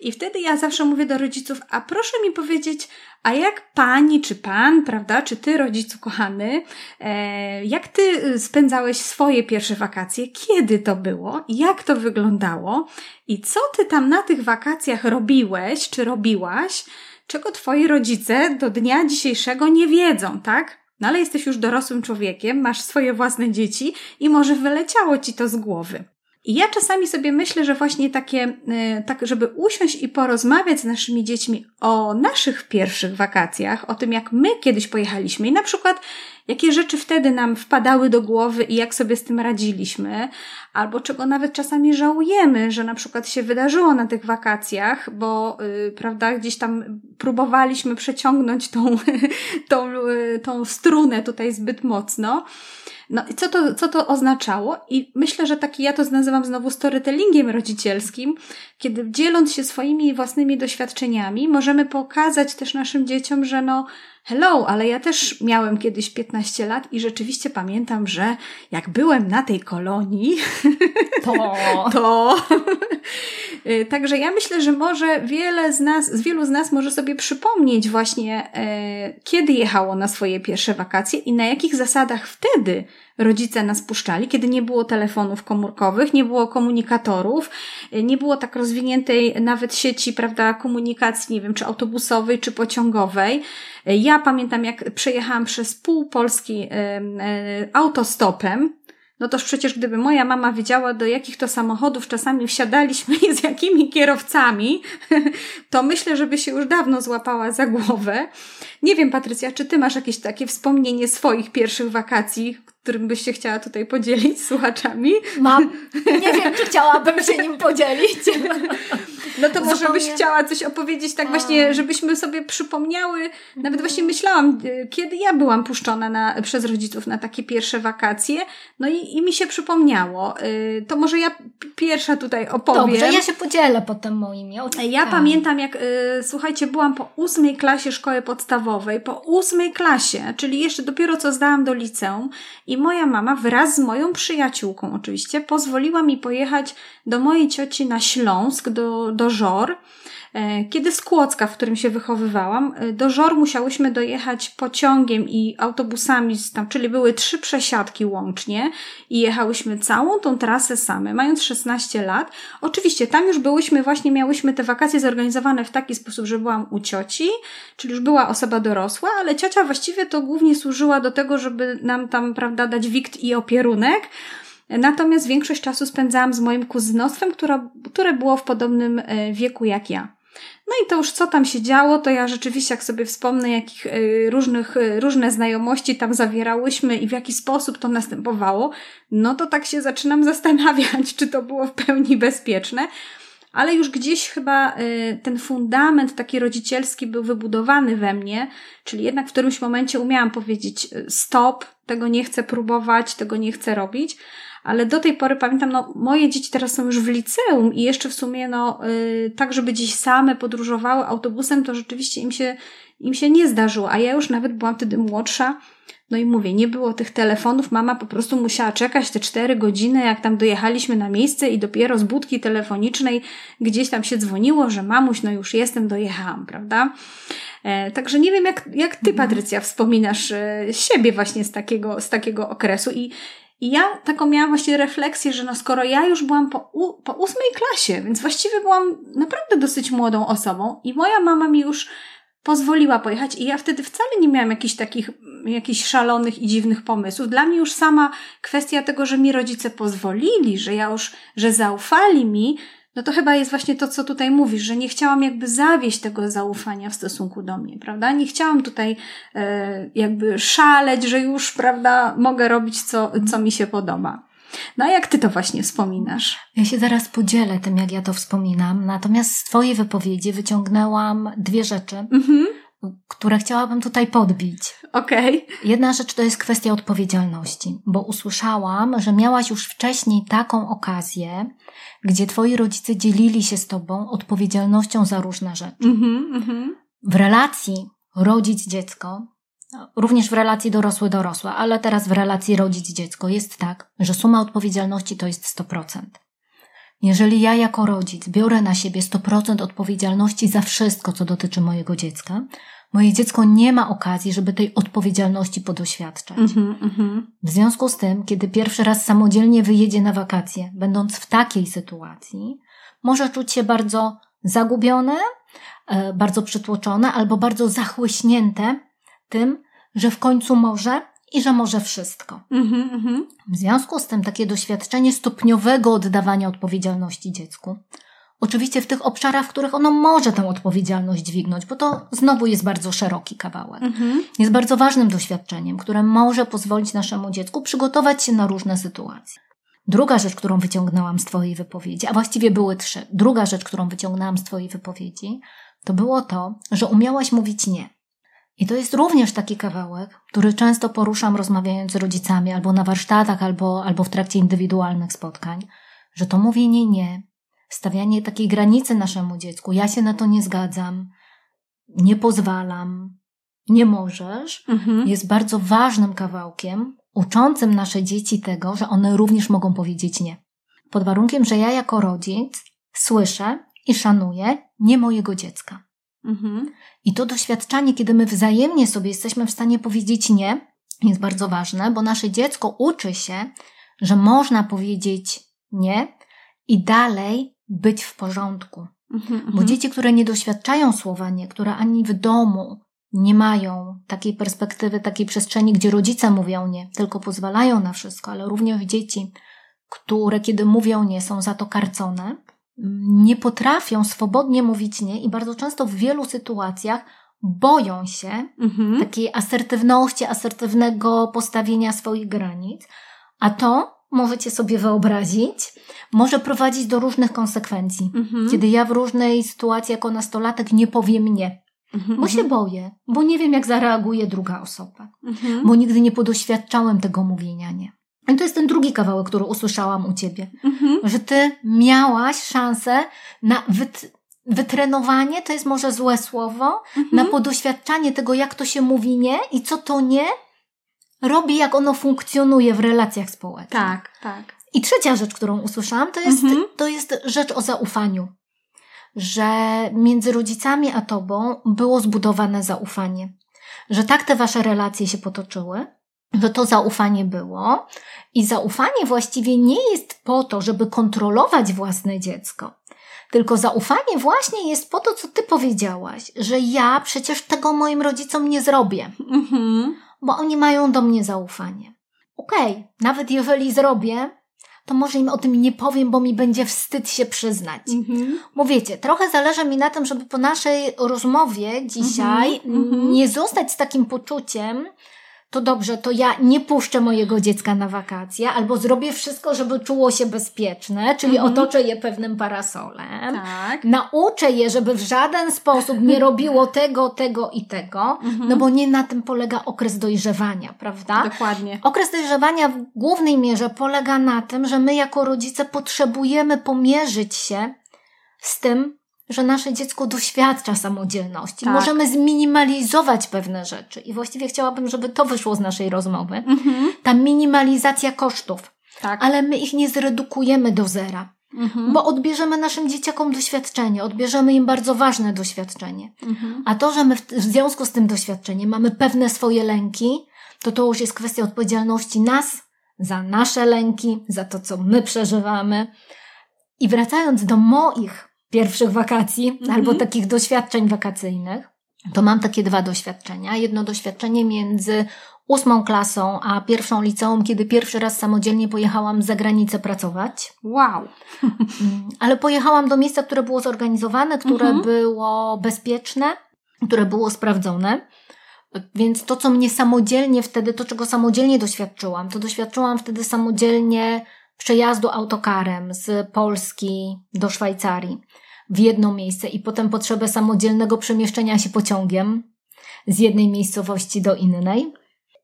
I wtedy ja zawsze mówię do rodziców, a proszę mi powiedzieć, a jak pani czy pan, prawda, czy ty, rodzicu kochany, e, jak ty spędzałeś swoje pierwsze wakacje? Kiedy to było? Jak to wyglądało? I co ty tam na tych wakacjach robiłeś, czy robiłaś, czego twoi rodzice do dnia dzisiejszego nie wiedzą, tak? No ale jesteś już dorosłym człowiekiem, masz swoje własne dzieci i może wyleciało ci to z głowy. I ja czasami sobie myślę, że właśnie takie, e, tak, żeby usiąść i porozmawiać z naszymi dziećmi o naszych pierwszych wakacjach, o tym, jak my kiedyś pojechaliśmy i na przykład jakie rzeczy wtedy nam wpadały do głowy i jak sobie z tym radziliśmy, albo czego nawet czasami żałujemy, że na przykład się wydarzyło na tych wakacjach, bo, yy, prawda, gdzieś tam próbowaliśmy przeciągnąć tą, tą, yy, tą strunę tutaj zbyt mocno. No i co to, co to oznaczało? I myślę, że taki ja to nazywam znowu storytellingiem rodzicielskim, kiedy dzieląc się swoimi własnymi doświadczeniami, możemy pokazać też naszym dzieciom, że no, hello, ale ja też miałem kiedyś 15 lat i rzeczywiście pamiętam, że jak byłem na tej kolonii, to, to y, Także ja myślę, że może wiele z nas, z wielu z nas może sobie przypomnieć właśnie, e, kiedy jechało na swoje pierwsze wakacje i na jakich zasadach wtedy rodzice nas puszczali, kiedy nie było telefonów komórkowych, nie było komunikatorów, nie było tak rozwiniętej nawet sieci, prawda, komunikacji, nie wiem, czy autobusowej, czy pociągowej. Ja pamiętam, jak przejechałam przez pół Polski autostopem, no toż przecież gdyby moja mama wiedziała, do jakich to samochodów czasami wsiadaliśmy i z jakimi kierowcami, to myślę, żeby się już dawno złapała za głowę. Nie wiem, Patrycja, czy ty masz jakieś takie wspomnienie swoich pierwszych wakacji, którym byś się chciała tutaj podzielić z słuchaczami? Mam. Nie wiem, czy chciałabym się nim podzielić. No to może Zupełnie... byś chciała coś opowiedzieć, tak właśnie, żebyśmy sobie przypomniały. Nawet właśnie myślałam, y, kiedy ja byłam puszczona na, przez rodziców na takie pierwsze wakacje, no i, i mi się przypomniało. Y, to może ja pierwsza tutaj opowiem. Dobrze, ja się podzielę potem moimi. Ja tak. pamiętam, jak, słuchajcie, byłam po ósmej klasie szkoły podstawowej, po ósmej klasie, czyli jeszcze dopiero co zdałam do liceum i moja mama wraz z moją przyjaciółką oczywiście pozwoliła mi pojechać do mojej cioci na Śląsk, do, do Żor. E, kiedy z Kłodzka, w którym się wychowywałam, e, do Żor musiałyśmy dojechać pociągiem i autobusami, tam, czyli były trzy przesiadki łącznie i jechałyśmy całą tą trasę same, mając 16 lat. Oczywiście tam już byłyśmy, właśnie miałyśmy te wakacje zorganizowane w taki sposób, że byłam u cioci, czyli już była osoba dorosła, ale ciocia właściwie to głównie służyła do tego, żeby nam tam, prawda, dać wikt i opierunek. Natomiast większość czasu spędzałam z moim kuzynostwem, które, które było w podobnym e, wieku jak ja. No i to już co tam się działo, to ja rzeczywiście, jak sobie wspomnę, jakich y, różnych, y, różne znajomości tam zawierałyśmy i w jaki sposób to następowało, no to tak się zaczynam zastanawiać, czy to było w pełni bezpieczne. Ale już gdzieś chyba y, ten fundament taki rodzicielski był wybudowany we mnie, czyli jednak w którymś momencie umiałam powiedzieć stop, tego nie chcę próbować, tego nie chcę robić ale do tej pory pamiętam, no moje dzieci teraz są już w liceum i jeszcze w sumie, no yy, tak, żeby gdzieś same podróżowały autobusem, to rzeczywiście im się, im się nie zdarzyło, a ja już nawet byłam wtedy młodsza, no i mówię, nie było tych telefonów, mama po prostu musiała czekać te cztery godziny, jak tam dojechaliśmy na miejsce i dopiero z budki telefonicznej gdzieś tam się dzwoniło, że mamuś, no już jestem, dojechałam, prawda? E, także nie wiem, jak, jak ty, mhm. Patrycja, wspominasz e, siebie właśnie z takiego, z takiego okresu i i ja taką miałam właśnie refleksję, że no skoro ja już byłam po, u, po ósmej klasie, więc właściwie byłam naprawdę dosyć młodą osobą i moja mama mi już pozwoliła pojechać i ja wtedy wcale nie miałam jakichś takich, jakichś szalonych i dziwnych pomysłów. Dla mnie już sama kwestia tego, że mi rodzice pozwolili, że ja już, że zaufali mi, no to chyba jest właśnie to, co tutaj mówisz, że nie chciałam jakby zawieść tego zaufania w stosunku do mnie, prawda? Nie chciałam tutaj e, jakby szaleć, że już, prawda, mogę robić co, co mi się podoba. No a jak ty to właśnie wspominasz? Ja się zaraz podzielę tym, jak ja to wspominam. Natomiast z twojej wypowiedzi wyciągnęłam dwie rzeczy, mhm. Które chciałabym tutaj podbić. Okej. Okay. Jedna rzecz to jest kwestia odpowiedzialności, bo usłyszałam, że miałaś już wcześniej taką okazję, gdzie twoi rodzice dzielili się z tobą odpowiedzialnością za różne rzeczy. Mm -hmm, w relacji rodzic-dziecko, również w relacji dorosły-dorosła, ale teraz w relacji rodzic-dziecko jest tak, że suma odpowiedzialności to jest 100%. Jeżeli ja jako rodzic biorę na siebie 100% odpowiedzialności za wszystko, co dotyczy mojego dziecka, moje dziecko nie ma okazji, żeby tej odpowiedzialności podoświadczać. Mm-hmm, mm-hmm. W związku z tym, kiedy pierwszy raz samodzielnie wyjedzie na wakacje, będąc w takiej sytuacji, może czuć się bardzo zagubione, e, bardzo przytłoczone albo bardzo zachłyśnięte tym, że w końcu może i że może wszystko. Mm-hmm, w związku z tym takie doświadczenie stopniowego oddawania odpowiedzialności dziecku Oczywiście w tych obszarach, w których ono może tę odpowiedzialność dźwignąć, bo to znowu jest bardzo szeroki kawałek. Mhm. Jest bardzo ważnym doświadczeniem, które może pozwolić naszemu dziecku przygotować się na różne sytuacje. Druga rzecz, którą wyciągnęłam z Twojej wypowiedzi, a właściwie były trzy. Druga rzecz, którą wyciągnęłam z Twojej wypowiedzi, to było to, że umiałaś mówić nie. I to jest również taki kawałek, który często poruszam rozmawiając z rodzicami, albo na warsztatach, albo, albo w trakcie indywidualnych spotkań, że to mówienie nie stawianie takiej granicy naszemu dziecku. Ja się na to nie zgadzam, nie pozwalam, nie możesz, mhm. jest bardzo ważnym kawałkiem, uczącym nasze dzieci tego, że one również mogą powiedzieć nie. Pod warunkiem, że ja jako rodzic słyszę i szanuję nie mojego dziecka. Mhm. I to doświadczanie, kiedy my wzajemnie sobie jesteśmy w stanie powiedzieć nie, jest bardzo ważne, bo nasze dziecko uczy się, że można powiedzieć nie i dalej być w porządku. Mhm, Bo mhm. dzieci, które nie doświadczają słowa nie, które ani w domu nie mają takiej perspektywy, takiej przestrzeni, gdzie rodzice mówią nie, tylko pozwalają na wszystko, ale również dzieci, które kiedy mówią nie, są za to karcone, nie potrafią swobodnie mówić nie i bardzo często w wielu sytuacjach boją się mhm. takiej asertywności, asertywnego postawienia swoich granic, a to możecie sobie wyobrazić, może prowadzić do różnych konsekwencji. Mhm. Kiedy ja w różnej sytuacji jako nastolatek nie powiem nie, Mhm. bo się boję, bo nie wiem, jak zareaguje druga osoba, Mhm. bo nigdy nie podoświadczałem tego mówienia nie. I to jest ten drugi kawałek, który usłyszałam u ciebie, Mhm. że ty miałaś szansę na wyt- wytrenowanie, to jest może złe słowo, Mhm. na podoświadczanie tego, jak to się mówi nie i co to nie robi, jak ono funkcjonuje w relacjach społecznych. Tak, tak. I trzecia rzecz, którą usłyszałam, to jest, Mhm. to jest rzecz o zaufaniu. Że między rodzicami a tobą było zbudowane zaufanie. Że tak te wasze relacje się potoczyły, że to zaufanie było. I zaufanie właściwie nie jest po to, żeby kontrolować własne dziecko. Tylko zaufanie właśnie jest po to, co ty powiedziałaś, że ja przecież tego moim rodzicom nie zrobię Mhm. bo oni mają do mnie zaufanie. Okej, nawet jeżeli zrobię, to może im o tym nie powiem, bo mi będzie wstyd się przyznać. Mhm. Bo wiecie, trochę zależy mi na tym, żeby po naszej rozmowie dzisiaj Mhm, mhm. nie zostać z takim poczuciem, to dobrze, to ja nie puszczę mojego dziecka na wakacje, albo zrobię wszystko, żeby czuło się bezpieczne, czyli Mhm. otoczę je pewnym parasolem. Tak. Nauczę je, żeby w żaden sposób nie robiło tego, tego i tego, Mhm. no bo nie na tym polega okres dojrzewania, prawda? Dokładnie. Okres dojrzewania w głównej mierze polega na tym, że my jako rodzice potrzebujemy pomierzyć się z tym, że nasze dziecko doświadcza samodzielności. Tak. Możemy zminimalizować pewne rzeczy. I właściwie chciałabym, żeby to wyszło z naszej rozmowy. Mhm. Ta minimalizacja kosztów. Tak. Ale my ich nie zredukujemy do zera, Mhm. bo odbierzemy naszym dzieciakom doświadczenie, odbierzemy im bardzo ważne doświadczenie. Mhm. A to, że my w, w związku z tym doświadczeniem mamy pewne swoje lęki, to to już jest kwestia odpowiedzialności nas za nasze lęki, za to, co my przeżywamy. I wracając do moich pierwszych wakacji Mhm. albo takich doświadczeń wakacyjnych, to mam takie dwa doświadczenia. Jedno doświadczenie między ósmą klasą a pierwszą liceum, kiedy pierwszy raz samodzielnie pojechałam za granicę pracować. Wow. Mm, Ale pojechałam do miejsca, które było zorganizowane, które Mhm. było bezpieczne, które było sprawdzone. Więc to, co mnie samodzielnie wtedy, to czego samodzielnie doświadczyłam, to doświadczyłam wtedy samodzielnie przejazdu autokarem z Polski do Szwajcarii w jedno miejsce i potem potrzebę samodzielnego przemieszczenia się pociągiem z jednej miejscowości do innej.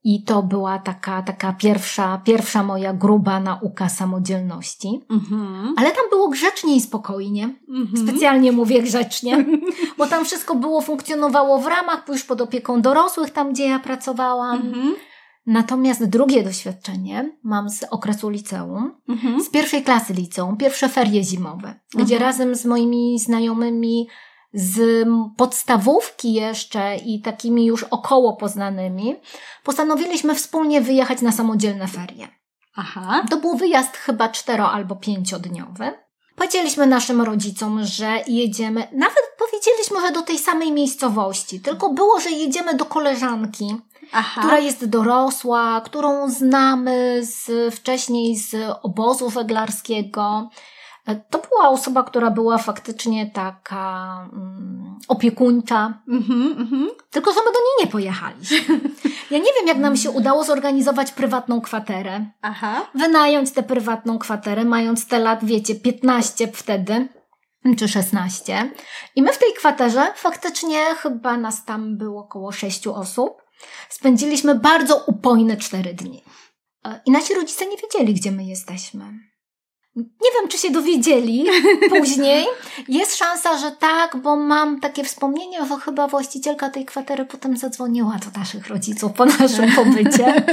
I to była taka, taka pierwsza, pierwsza moja gruba nauka samodzielności. Mhm. Ale tam było grzecznie i spokojnie. Mhm. Specjalnie mówię grzecznie, bo tam wszystko było, funkcjonowało w ramach, już pod opieką dorosłych, tam gdzie ja pracowałam. Mhm. Natomiast drugie doświadczenie mam z okresu liceum, Mhm. z pierwszej klasy liceum, pierwsze ferie zimowe, gdzie Mhm. razem z moimi znajomymi z podstawówki jeszcze i takimi już około poznanymi, postanowiliśmy wspólnie wyjechać na samodzielne ferie. Aha. To był wyjazd chyba cztero albo pięciodniowy. Powiedzieliśmy naszym rodzicom, że jedziemy, nawet powiedzieliśmy, że do tej samej miejscowości, tylko było, że jedziemy do koleżanki, Aha. która jest dorosła, którą znamy z, wcześniej z obozu weglarskiego. E, To była osoba, która była faktycznie taka mm, opiekuńcza, Mhm, mhm. tylko że my do niej nie pojechaliśmy. Ja nie wiem, jak nam się udało zorganizować prywatną kwaterę Aha. wynająć tę prywatną kwaterę, mając te lat, wiecie, 15 wtedy, czy 16. I my w tej kwaterze faktycznie chyba nas tam było około 6 osób. Spędziliśmy bardzo upojne 4 dni. E, I nasi rodzice nie wiedzieli, gdzie my jesteśmy. Nie wiem, czy się dowiedzieli później. Jest szansa, że tak, bo mam takie wspomnienie, że chyba właścicielka tej kwatery potem zadzwoniła do naszych rodziców po naszym pobycie.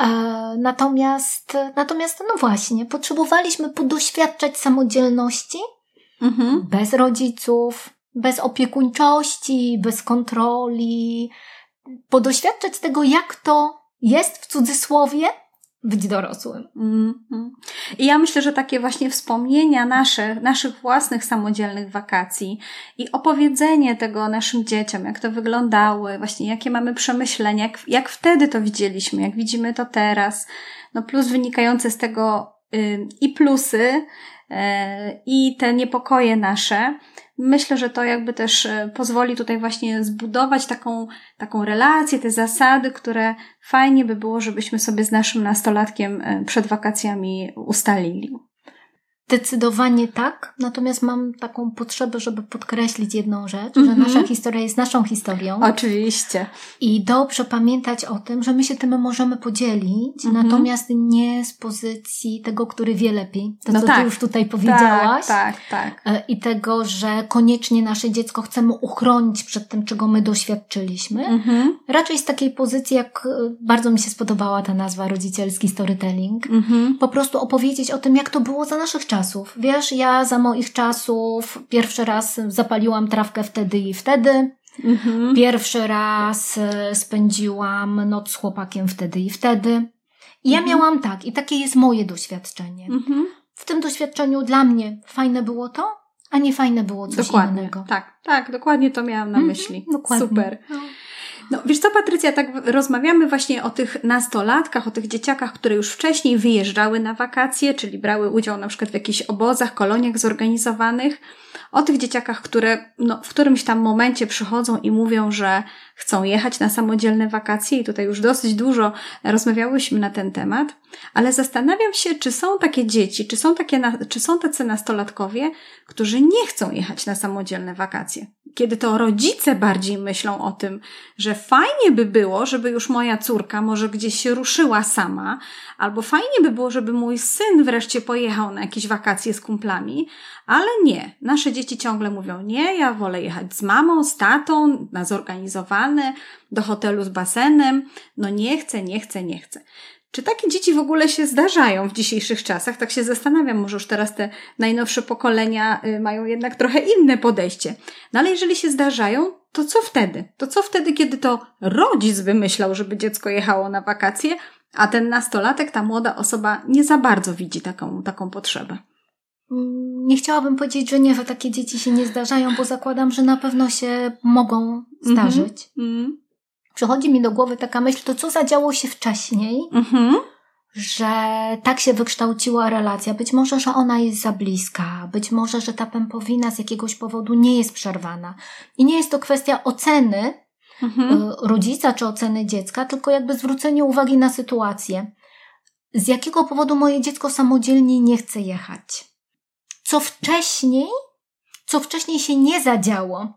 E, Natomiast, natomiast, no właśnie, potrzebowaliśmy podoświadczać samodzielności Mhm. bez rodziców, bez opiekuńczości, bez kontroli, podoświadczać tego, jak to jest w cudzysłowie być dorosłym. Mhm. I ja myślę, że takie właśnie wspomnienia nasze, naszych własnych samodzielnych wakacji i opowiedzenie tego naszym dzieciom, jak to wyglądały, właśnie jakie mamy przemyślenia, jak, jak wtedy to widzieliśmy, jak widzimy to teraz, no plus wynikające z tego y, i plusy, e, i te niepokoje nasze. Myślę, że to jakby też e, pozwoli tutaj właśnie zbudować taką, taką relację, te zasady, które fajnie by było, żebyśmy sobie z naszym nastolatkiem e, przed wakacjami ustalili. Zdecydowanie tak, natomiast mam taką potrzebę, żeby podkreślić jedną rzecz, mm -hmm. że mhm. nasza historia jest naszą historią. Oczywiście. I dobrze pamiętać o tym, że my się tym możemy podzielić, mm -hmm. natomiast nie z pozycji tego, który wie lepiej. To, no co tak. ty już tutaj powiedziałaś. Tak, tak, tak. I tego, że koniecznie nasze dziecko chcemy uchronić przed tym, czego my doświadczyliśmy. Mm -hmm. Raczej z takiej pozycji, jak e, bardzo mi się spodobała ta nazwa rodzicielski storytelling. Mhm. Po prostu opowiedzieć o tym, jak to było za naszych czasów czasów. Wiesz, ja za moich czasów pierwszy raz zapaliłam trawkę wtedy i wtedy. Mhm. Pierwszy raz e, spędziłam noc z chłopakiem wtedy i wtedy. I ja mhm. miałam tak, i takie jest moje doświadczenie. Mhm. W tym doświadczeniu dla mnie fajne było to, a nie fajne było coś dokładnie. innego. Tak, tak, dokładnie to miałam na mhm. myśli. Dokładnie. Super. No. No, wiesz co, Patrycja, tak rozmawiamy właśnie o tych nastolatkach, o tych dzieciakach, które już wcześniej wyjeżdżały na wakacje, czyli brały udział na przykład w jakichś obozach, koloniach zorganizowanych. O tych dzieciakach, które no, w którymś tam momencie przychodzą i mówią, że chcą jechać na samodzielne wakacje i tutaj już dosyć dużo rozmawiałyśmy na ten temat, ale zastanawiam się, czy są takie dzieci, czy są, takie, czy są tacy nastolatkowie, którzy nie chcą jechać na samodzielne wakacje. Kiedy to rodzice bardziej myślą o tym, że fajnie by było, żeby już moja córka może gdzieś się ruszyła sama, albo fajnie by było, żeby mój syn wreszcie pojechał na jakieś wakacje z kumplami, ale nie. Nasze dzieci ciągle mówią, nie, ja wolę jechać z mamą, z tatą, na zorganizowane, do hotelu z basenem. No nie chcę, nie chcę, nie chcę. Czy takie dzieci w ogóle się zdarzają w dzisiejszych czasach? Tak się zastanawiam, może już teraz te najnowsze pokolenia y, mają jednak trochę inne podejście. No ale jeżeli się zdarzają, to co wtedy? To co wtedy, kiedy to rodzic wymyślał, żeby dziecko jechało na wakacje, a ten nastolatek, ta młoda osoba nie za bardzo widzi taką, taką potrzebę? Nie chciałabym powiedzieć, że nie, że takie dzieci się nie zdarzają, bo zakładam, że na pewno się mogą zdarzyć. Mm-hmm. Przychodzi mi do głowy taka myśl, to co zadziało się wcześniej, mm-hmm. że tak się wykształciła relacja. Być może, że ona jest za bliska, być może, że ta pępowina z jakiegoś powodu nie jest przerwana. I nie jest to kwestia oceny mm-hmm. rodzica czy oceny dziecka, tylko jakby zwrócenie uwagi na sytuację. Z jakiego powodu moje dziecko samodzielnie nie chce jechać? Co wcześniej, co wcześniej się nie zadziało,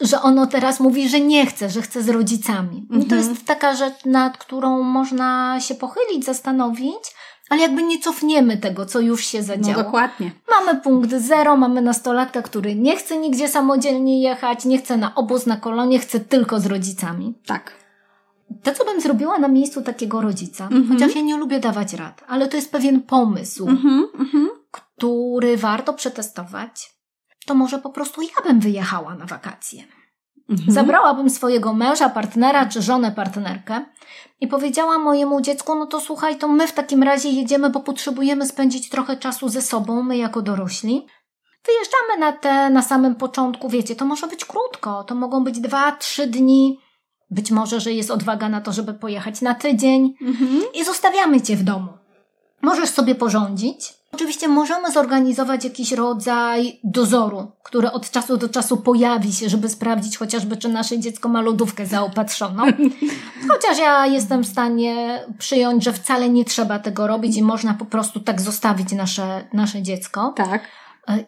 że ono teraz mówi, że nie chce, że chce z rodzicami. Mhm. To jest taka rzecz, nad którą można się pochylić, zastanowić, ale jakby nie cofniemy tego, co już się zadziało. No dokładnie. Mamy punkt zero, mamy nastolatka, który nie chce nigdzie samodzielnie jechać, nie chce na obóz, na kolonie, chce tylko z rodzicami. Tak. To, co bym zrobiła na miejscu takiego rodzica, mm -hmm. chociaż ja nie lubię dawać rad, ale to jest pewien pomysł, mm -hmm, który warto przetestować, to może po prostu ja bym wyjechała na wakacje. Mhm. Zabrałabym swojego męża, partnera czy żonę, partnerkę i powiedziała mojemu dziecku: No to słuchaj, to my w takim razie jedziemy, bo potrzebujemy spędzić trochę czasu ze sobą, my jako dorośli. Wyjeżdżamy na te na samym początku, wiecie, to może być krótko, to mogą być dwa, trzy dni. Być może, że jest odwaga na to, żeby pojechać na tydzień mhm. i zostawiamy cię w domu. Możesz sobie porządzić, Oczywiście możemy zorganizować jakiś rodzaj dozoru, który od czasu do czasu pojawi się, żeby sprawdzić chociażby, czy nasze dziecko ma lodówkę zaopatrzoną. Chociaż ja jestem w stanie przyjąć, że wcale nie trzeba tego robić i można po prostu tak zostawić nasze, nasze dziecko. Tak.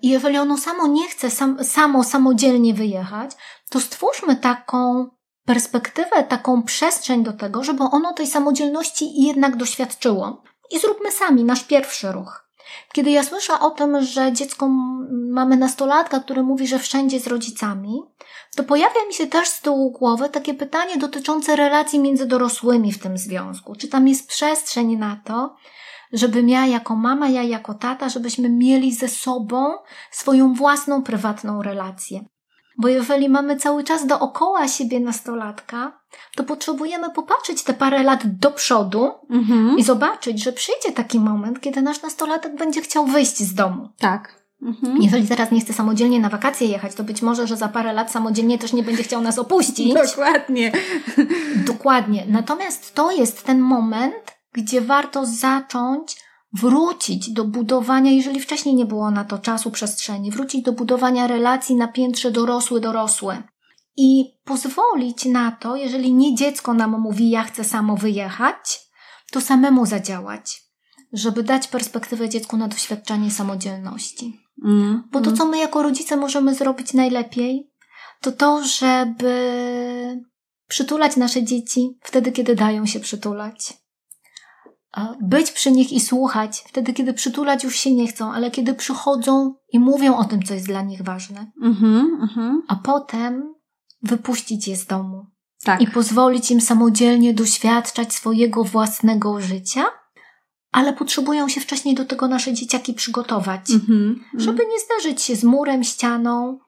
I jeżeli ono samo nie chce sam, samo, samodzielnie wyjechać, to stwórzmy taką perspektywę, taką przestrzeń do tego, żeby ono tej samodzielności jednak doświadczyło. I zróbmy sami nasz pierwszy ruch. Kiedy ja słyszę o tym, że dziecko mamy nastolatka, który mówi, że wszędzie z rodzicami, to pojawia mi się też z tyłu głowy takie pytanie dotyczące relacji między dorosłymi w tym związku. Czy tam jest przestrzeń na to, żebym ja jako mama, ja jako tata, żebyśmy mieli ze sobą swoją własną prywatną relację. Bo jeżeli mamy cały czas dookoła siebie nastolatka, to potrzebujemy popatrzeć te parę lat do przodu mhm. i zobaczyć, że przyjdzie taki moment, kiedy nasz nastolatek będzie chciał wyjść z domu. Tak. Mhm. Jeżeli teraz nie chce samodzielnie na wakacje jechać, to być może, że za parę lat samodzielnie też nie będzie chciał nas opuścić. Dokładnie. Dokładnie. Natomiast to jest ten moment, gdzie warto zacząć wrócić do budowania, jeżeli wcześniej nie było na to czasu, przestrzeni, wrócić do budowania relacji na piętrze dorosły-dorosły. I pozwolić na to, jeżeli nie dziecko nam mówi, ja chcę samo wyjechać, to samemu zadziałać, żeby dać perspektywę dziecku na doświadczanie samodzielności. Mm, Bo to, mm. co my jako rodzice możemy zrobić najlepiej, to to, żeby przytulać nasze dzieci wtedy, kiedy dają się przytulać. Być przy nich i słuchać wtedy, kiedy przytulać już się nie chcą, ale kiedy przychodzą i mówią o tym, co jest dla nich ważne. Mm-hmm, mm-hmm. A potem wypuścić je z domu. Tak. I pozwolić im samodzielnie doświadczać swojego własnego życia, ale potrzebują się wcześniej do tego nasze dzieciaki przygotować, mm-hmm, żeby nie zderzyć się z murem, ścianą,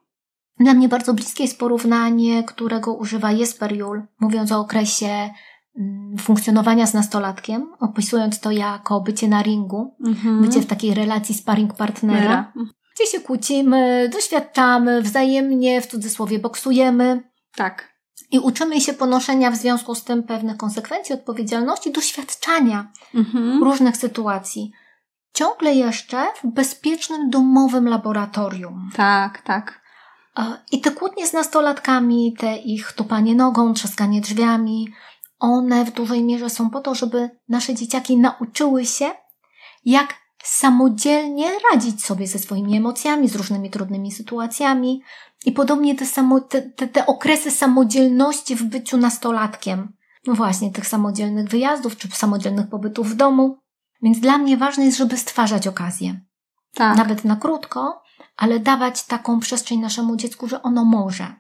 dla mnie bardzo bliskie jest porównanie, którego używa Jesper Jul, mówiąc o okresie funkcjonowania z nastolatkiem, opisując to jako bycie na ringu, mhm. bycie w takiej relacji sparring partnera, gdzie się kłócimy, doświadczamy, wzajemnie w cudzysłowie boksujemy. Tak. I uczymy się ponoszenia w związku z tym pewnych konsekwencji, odpowiedzialności, doświadczania mhm. różnych sytuacji. Ciągle jeszcze w bezpiecznym domowym laboratorium. Tak, tak. I te kłótnie z nastolatkami, te ich tupanie nogą, trzaskanie drzwiami, one w dużej mierze są po to, żeby nasze dzieciaki nauczyły się, jak samodzielnie radzić sobie ze swoimi emocjami, z różnymi trudnymi sytuacjami. I podobnie te, samo, te, te, te okresy samodzielności w byciu nastolatkiem. No właśnie, tych samodzielnych wyjazdów czy samodzielnych pobytów w domu. Więc dla mnie ważne jest, żeby stwarzać okazję. Tak. Nawet na krótko, ale dawać taką przestrzeń naszemu dziecku, że ono może.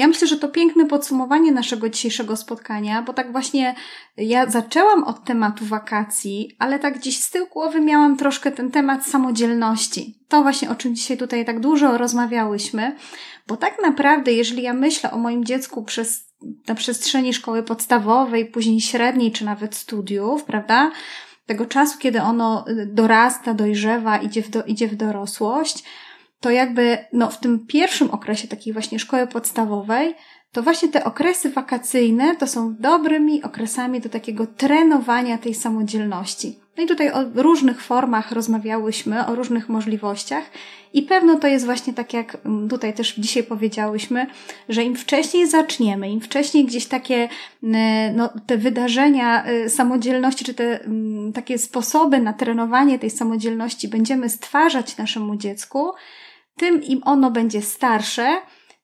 Ja myślę, że to piękne podsumowanie naszego dzisiejszego spotkania, bo tak właśnie ja zaczęłam od tematu wakacji, ale tak gdzieś z tyłu głowy miałam troszkę ten temat samodzielności. To właśnie o czym dzisiaj tutaj tak dużo rozmawiałyśmy, bo tak naprawdę, jeżeli ja myślę o moim dziecku przez, na przestrzeni szkoły podstawowej, później średniej, czy nawet studiów, prawda? Tego czasu, kiedy ono dorasta, dojrzewa, idzie w, do, idzie w dorosłość, to jakby no, w tym pierwszym okresie takiej właśnie szkoły podstawowej, to właśnie te okresy wakacyjne to są dobrymi okresami do takiego trenowania tej samodzielności. No i tutaj o różnych formach rozmawiałyśmy, o różnych możliwościach i pewno to jest właśnie tak, jak mm, tutaj też dzisiaj powiedziałyśmy, że im wcześniej zaczniemy, im wcześniej gdzieś takie mm, no, te wydarzenia y, samodzielności, czy te mm, takie sposoby na trenowanie tej samodzielności będziemy stwarzać naszemu dziecku, tym im ono będzie starsze,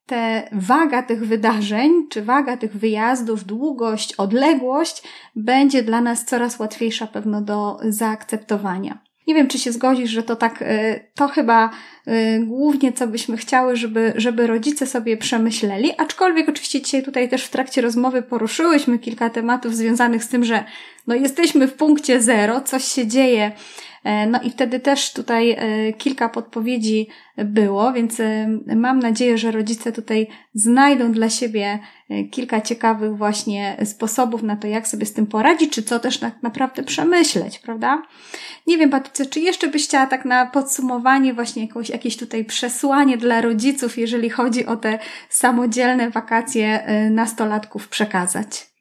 te waga tych wydarzeń, czy waga tych wyjazdów, długość, odległość będzie dla nas coraz łatwiejsza pewno do zaakceptowania. Nie wiem, czy się zgodzisz, że to tak, y, to chyba y, głównie co byśmy chciały, żeby, żeby rodzice sobie przemyśleli, aczkolwiek oczywiście dzisiaj tutaj też w trakcie rozmowy poruszyłyśmy kilka tematów związanych z tym, że no jesteśmy w punkcie zero, coś się dzieje no i wtedy też tutaj e, kilka podpowiedzi było, więc e, mam nadzieję, że rodzice tutaj znajdą dla siebie kilka ciekawych właśnie sposobów na to, jak sobie z tym poradzić, czy co też tak naprawdę przemyśleć, prawda? Nie wiem, Patrycja, czy jeszcze byś chciała tak na podsumowanie właśnie jakąś, jakieś tutaj przesłanie dla rodziców, jeżeli chodzi o te samodzielne wakacje nastolatków przekazać?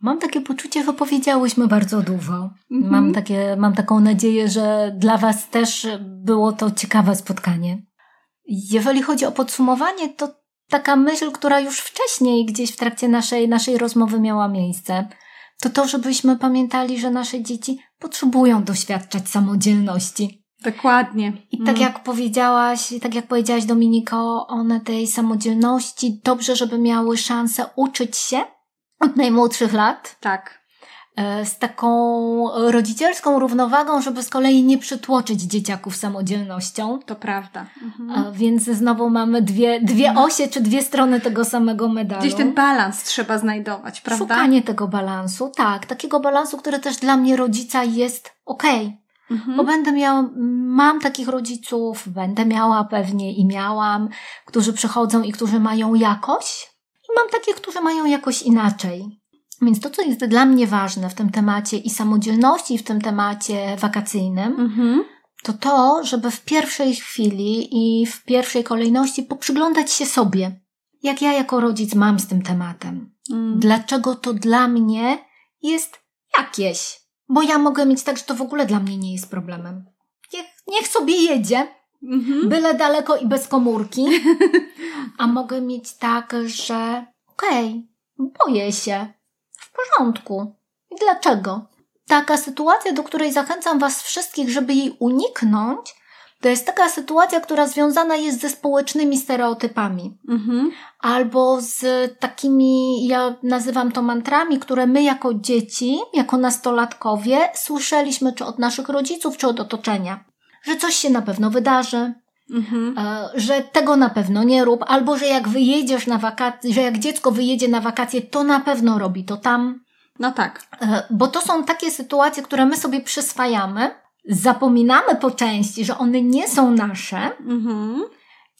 Mam takie poczucie, że powiedziałyśmy bardzo dużo. Mhm. Mam, takie, mam taką nadzieję, że dla Was też było to ciekawe spotkanie. Jeżeli chodzi o podsumowanie, to taka myśl, która już wcześniej gdzieś w trakcie naszej, naszej rozmowy miała miejsce, to to, żebyśmy pamiętali, że nasze dzieci potrzebują doświadczać samodzielności. Dokładnie. I tak mm. jak powiedziałaś, tak jak powiedziałaś Dominiko, one tej samodzielności dobrze, żeby miały szansę uczyć się od najmłodszych lat. Tak. E, z taką rodzicielską równowagą, żeby z kolei nie przytłoczyć dzieciaków samodzielnością. To prawda. Mhm. Więc znowu mamy dwie, dwie mhm. osie czy dwie strony tego samego medalu. Gdzieś ten balans trzeba znajdować, prawda? Szukanie tego balansu, tak. Takiego balansu, który też dla mnie rodzica jest okej. Okay. Mhm. Bo będę miała, mam takich rodziców, będę miała pewnie i miałam, którzy przychodzą i którzy mają jakoś, i mam takich, którzy mają jakoś inaczej. Więc to, co jest dla mnie ważne w tym temacie i samodzielności, w tym temacie wakacyjnym, mhm. to to, żeby w pierwszej chwili i w pierwszej kolejności poprzyglądać się sobie. Jak ja jako rodzic mam z tym tematem. Mm. Dlaczego to dla mnie jest jakieś. Bo ja mogę mieć tak, że to w ogóle dla mnie nie jest problemem. Niech, niech sobie jedzie, mhm. byle daleko i bez komórki. A mogę mieć tak, że okej, okay, boję się. W porządku. I dlaczego? Taka sytuacja, do której zachęcam Was wszystkich, żeby jej uniknąć, to jest taka sytuacja, która związana jest ze społecznymi stereotypami. Mhm. Albo z takimi, ja nazywam to mantrami, które my jako dzieci, jako nastolatkowie słyszeliśmy czy od naszych rodziców, czy od otoczenia. Że coś się na pewno wydarzy, Mhm. E, że tego na pewno nie rób, albo że jak wyjedziesz na wakacje, że jak dziecko wyjedzie na wakacje, to na pewno robi to tam. No tak. E, bo to są takie sytuacje, które my sobie przyswajamy, zapominamy po części, że one nie są nasze. Mhm.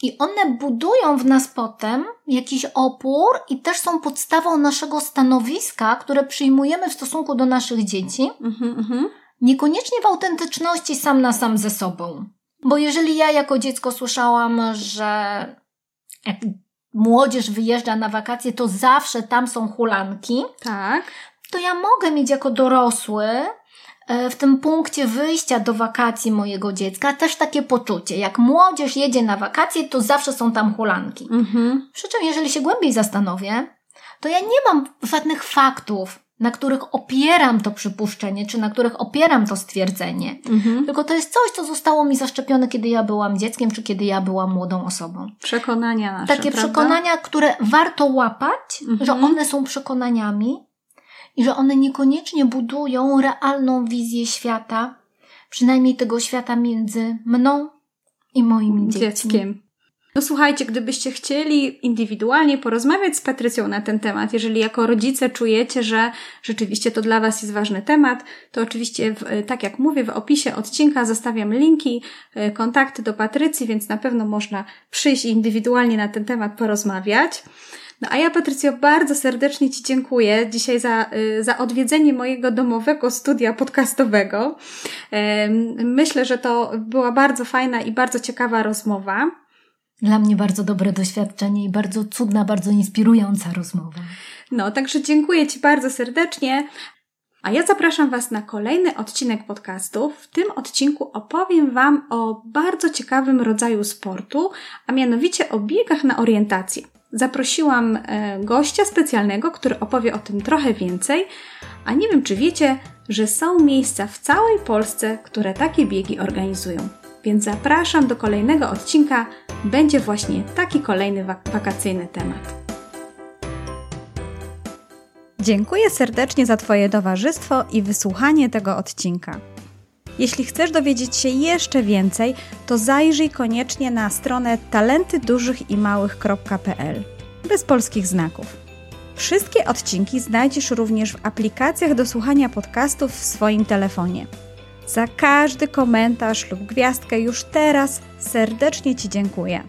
I one budują w nas potem jakiś opór i też są podstawą naszego stanowiska, które przyjmujemy w stosunku do naszych dzieci. Mhm, mhm. Niekoniecznie w autentyczności sam na sam ze sobą. Bo jeżeli ja jako dziecko słyszałam, że jak młodzież wyjeżdża na wakacje, to zawsze tam są hulanki. Tak. To ja mogę mieć jako dorosły e, w tym punkcie wyjścia do wakacji mojego dziecka też takie poczucie. Jak młodzież jedzie na wakacje, to zawsze są tam hulanki. Mhm. Przy czym, jeżeli się głębiej zastanowię, to ja nie mam żadnych faktów, na których opieram to przypuszczenie, czy na których opieram to stwierdzenie. Mhm. Tylko to jest coś, co zostało mi zaszczepione, kiedy ja byłam dzieckiem, czy kiedy ja byłam młodą osobą. Przekonania nasze. Takie prawda? przekonania, które warto łapać, mhm. że one są przekonaniami i że one niekoniecznie budują realną wizję świata, przynajmniej tego świata między mną i moim dzieckiem. dzieckiem. No słuchajcie, gdybyście chcieli indywidualnie porozmawiać z Patrycją na ten temat, jeżeli jako rodzice czujecie, że rzeczywiście to dla Was jest ważny temat, to oczywiście, w, tak jak mówię, w opisie odcinka zostawiam linki, e, kontakty do Patrycji, więc na pewno można przyjść i indywidualnie na ten temat porozmawiać. No a ja, Patrycjo, bardzo serdecznie Ci dziękuję dzisiaj za, e, za odwiedzenie mojego domowego studia podcastowego. Myślę, że to była bardzo fajna i bardzo ciekawa rozmowa. Dla mnie bardzo dobre doświadczenie i bardzo cudna, bardzo inspirująca rozmowa. No, także dziękuję Ci bardzo serdecznie. A ja zapraszam Was na kolejny odcinek podcastu. W tym odcinku opowiem Wam o bardzo ciekawym rodzaju sportu, a mianowicie o biegach na orientację. Zaprosiłam e, gościa specjalnego, który opowie o tym trochę więcej, a nie wiem, czy wiecie, że są miejsca w całej Polsce, które takie biegi organizują. Więc zapraszam do kolejnego odcinka. Będzie właśnie taki kolejny wak wakacyjny temat. Dziękuję serdecznie za Twoje towarzystwo i wysłuchanie tego odcinka. Jeśli chcesz dowiedzieć się jeszcze więcej, to zajrzyj koniecznie na stronę talentydużychimałych.pl bez polskich znaków. Wszystkie odcinki znajdziesz również w aplikacjach do słuchania podcastów w swoim telefonie. Za każdy komentarz lub gwiazdkę już teraz serdecznie Ci dziękuję.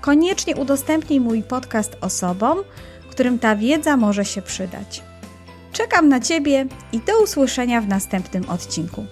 Koniecznie udostępnij mój podcast osobom, którym ta wiedza może się przydać. Czekam na Ciebie i do usłyszenia w następnym odcinku.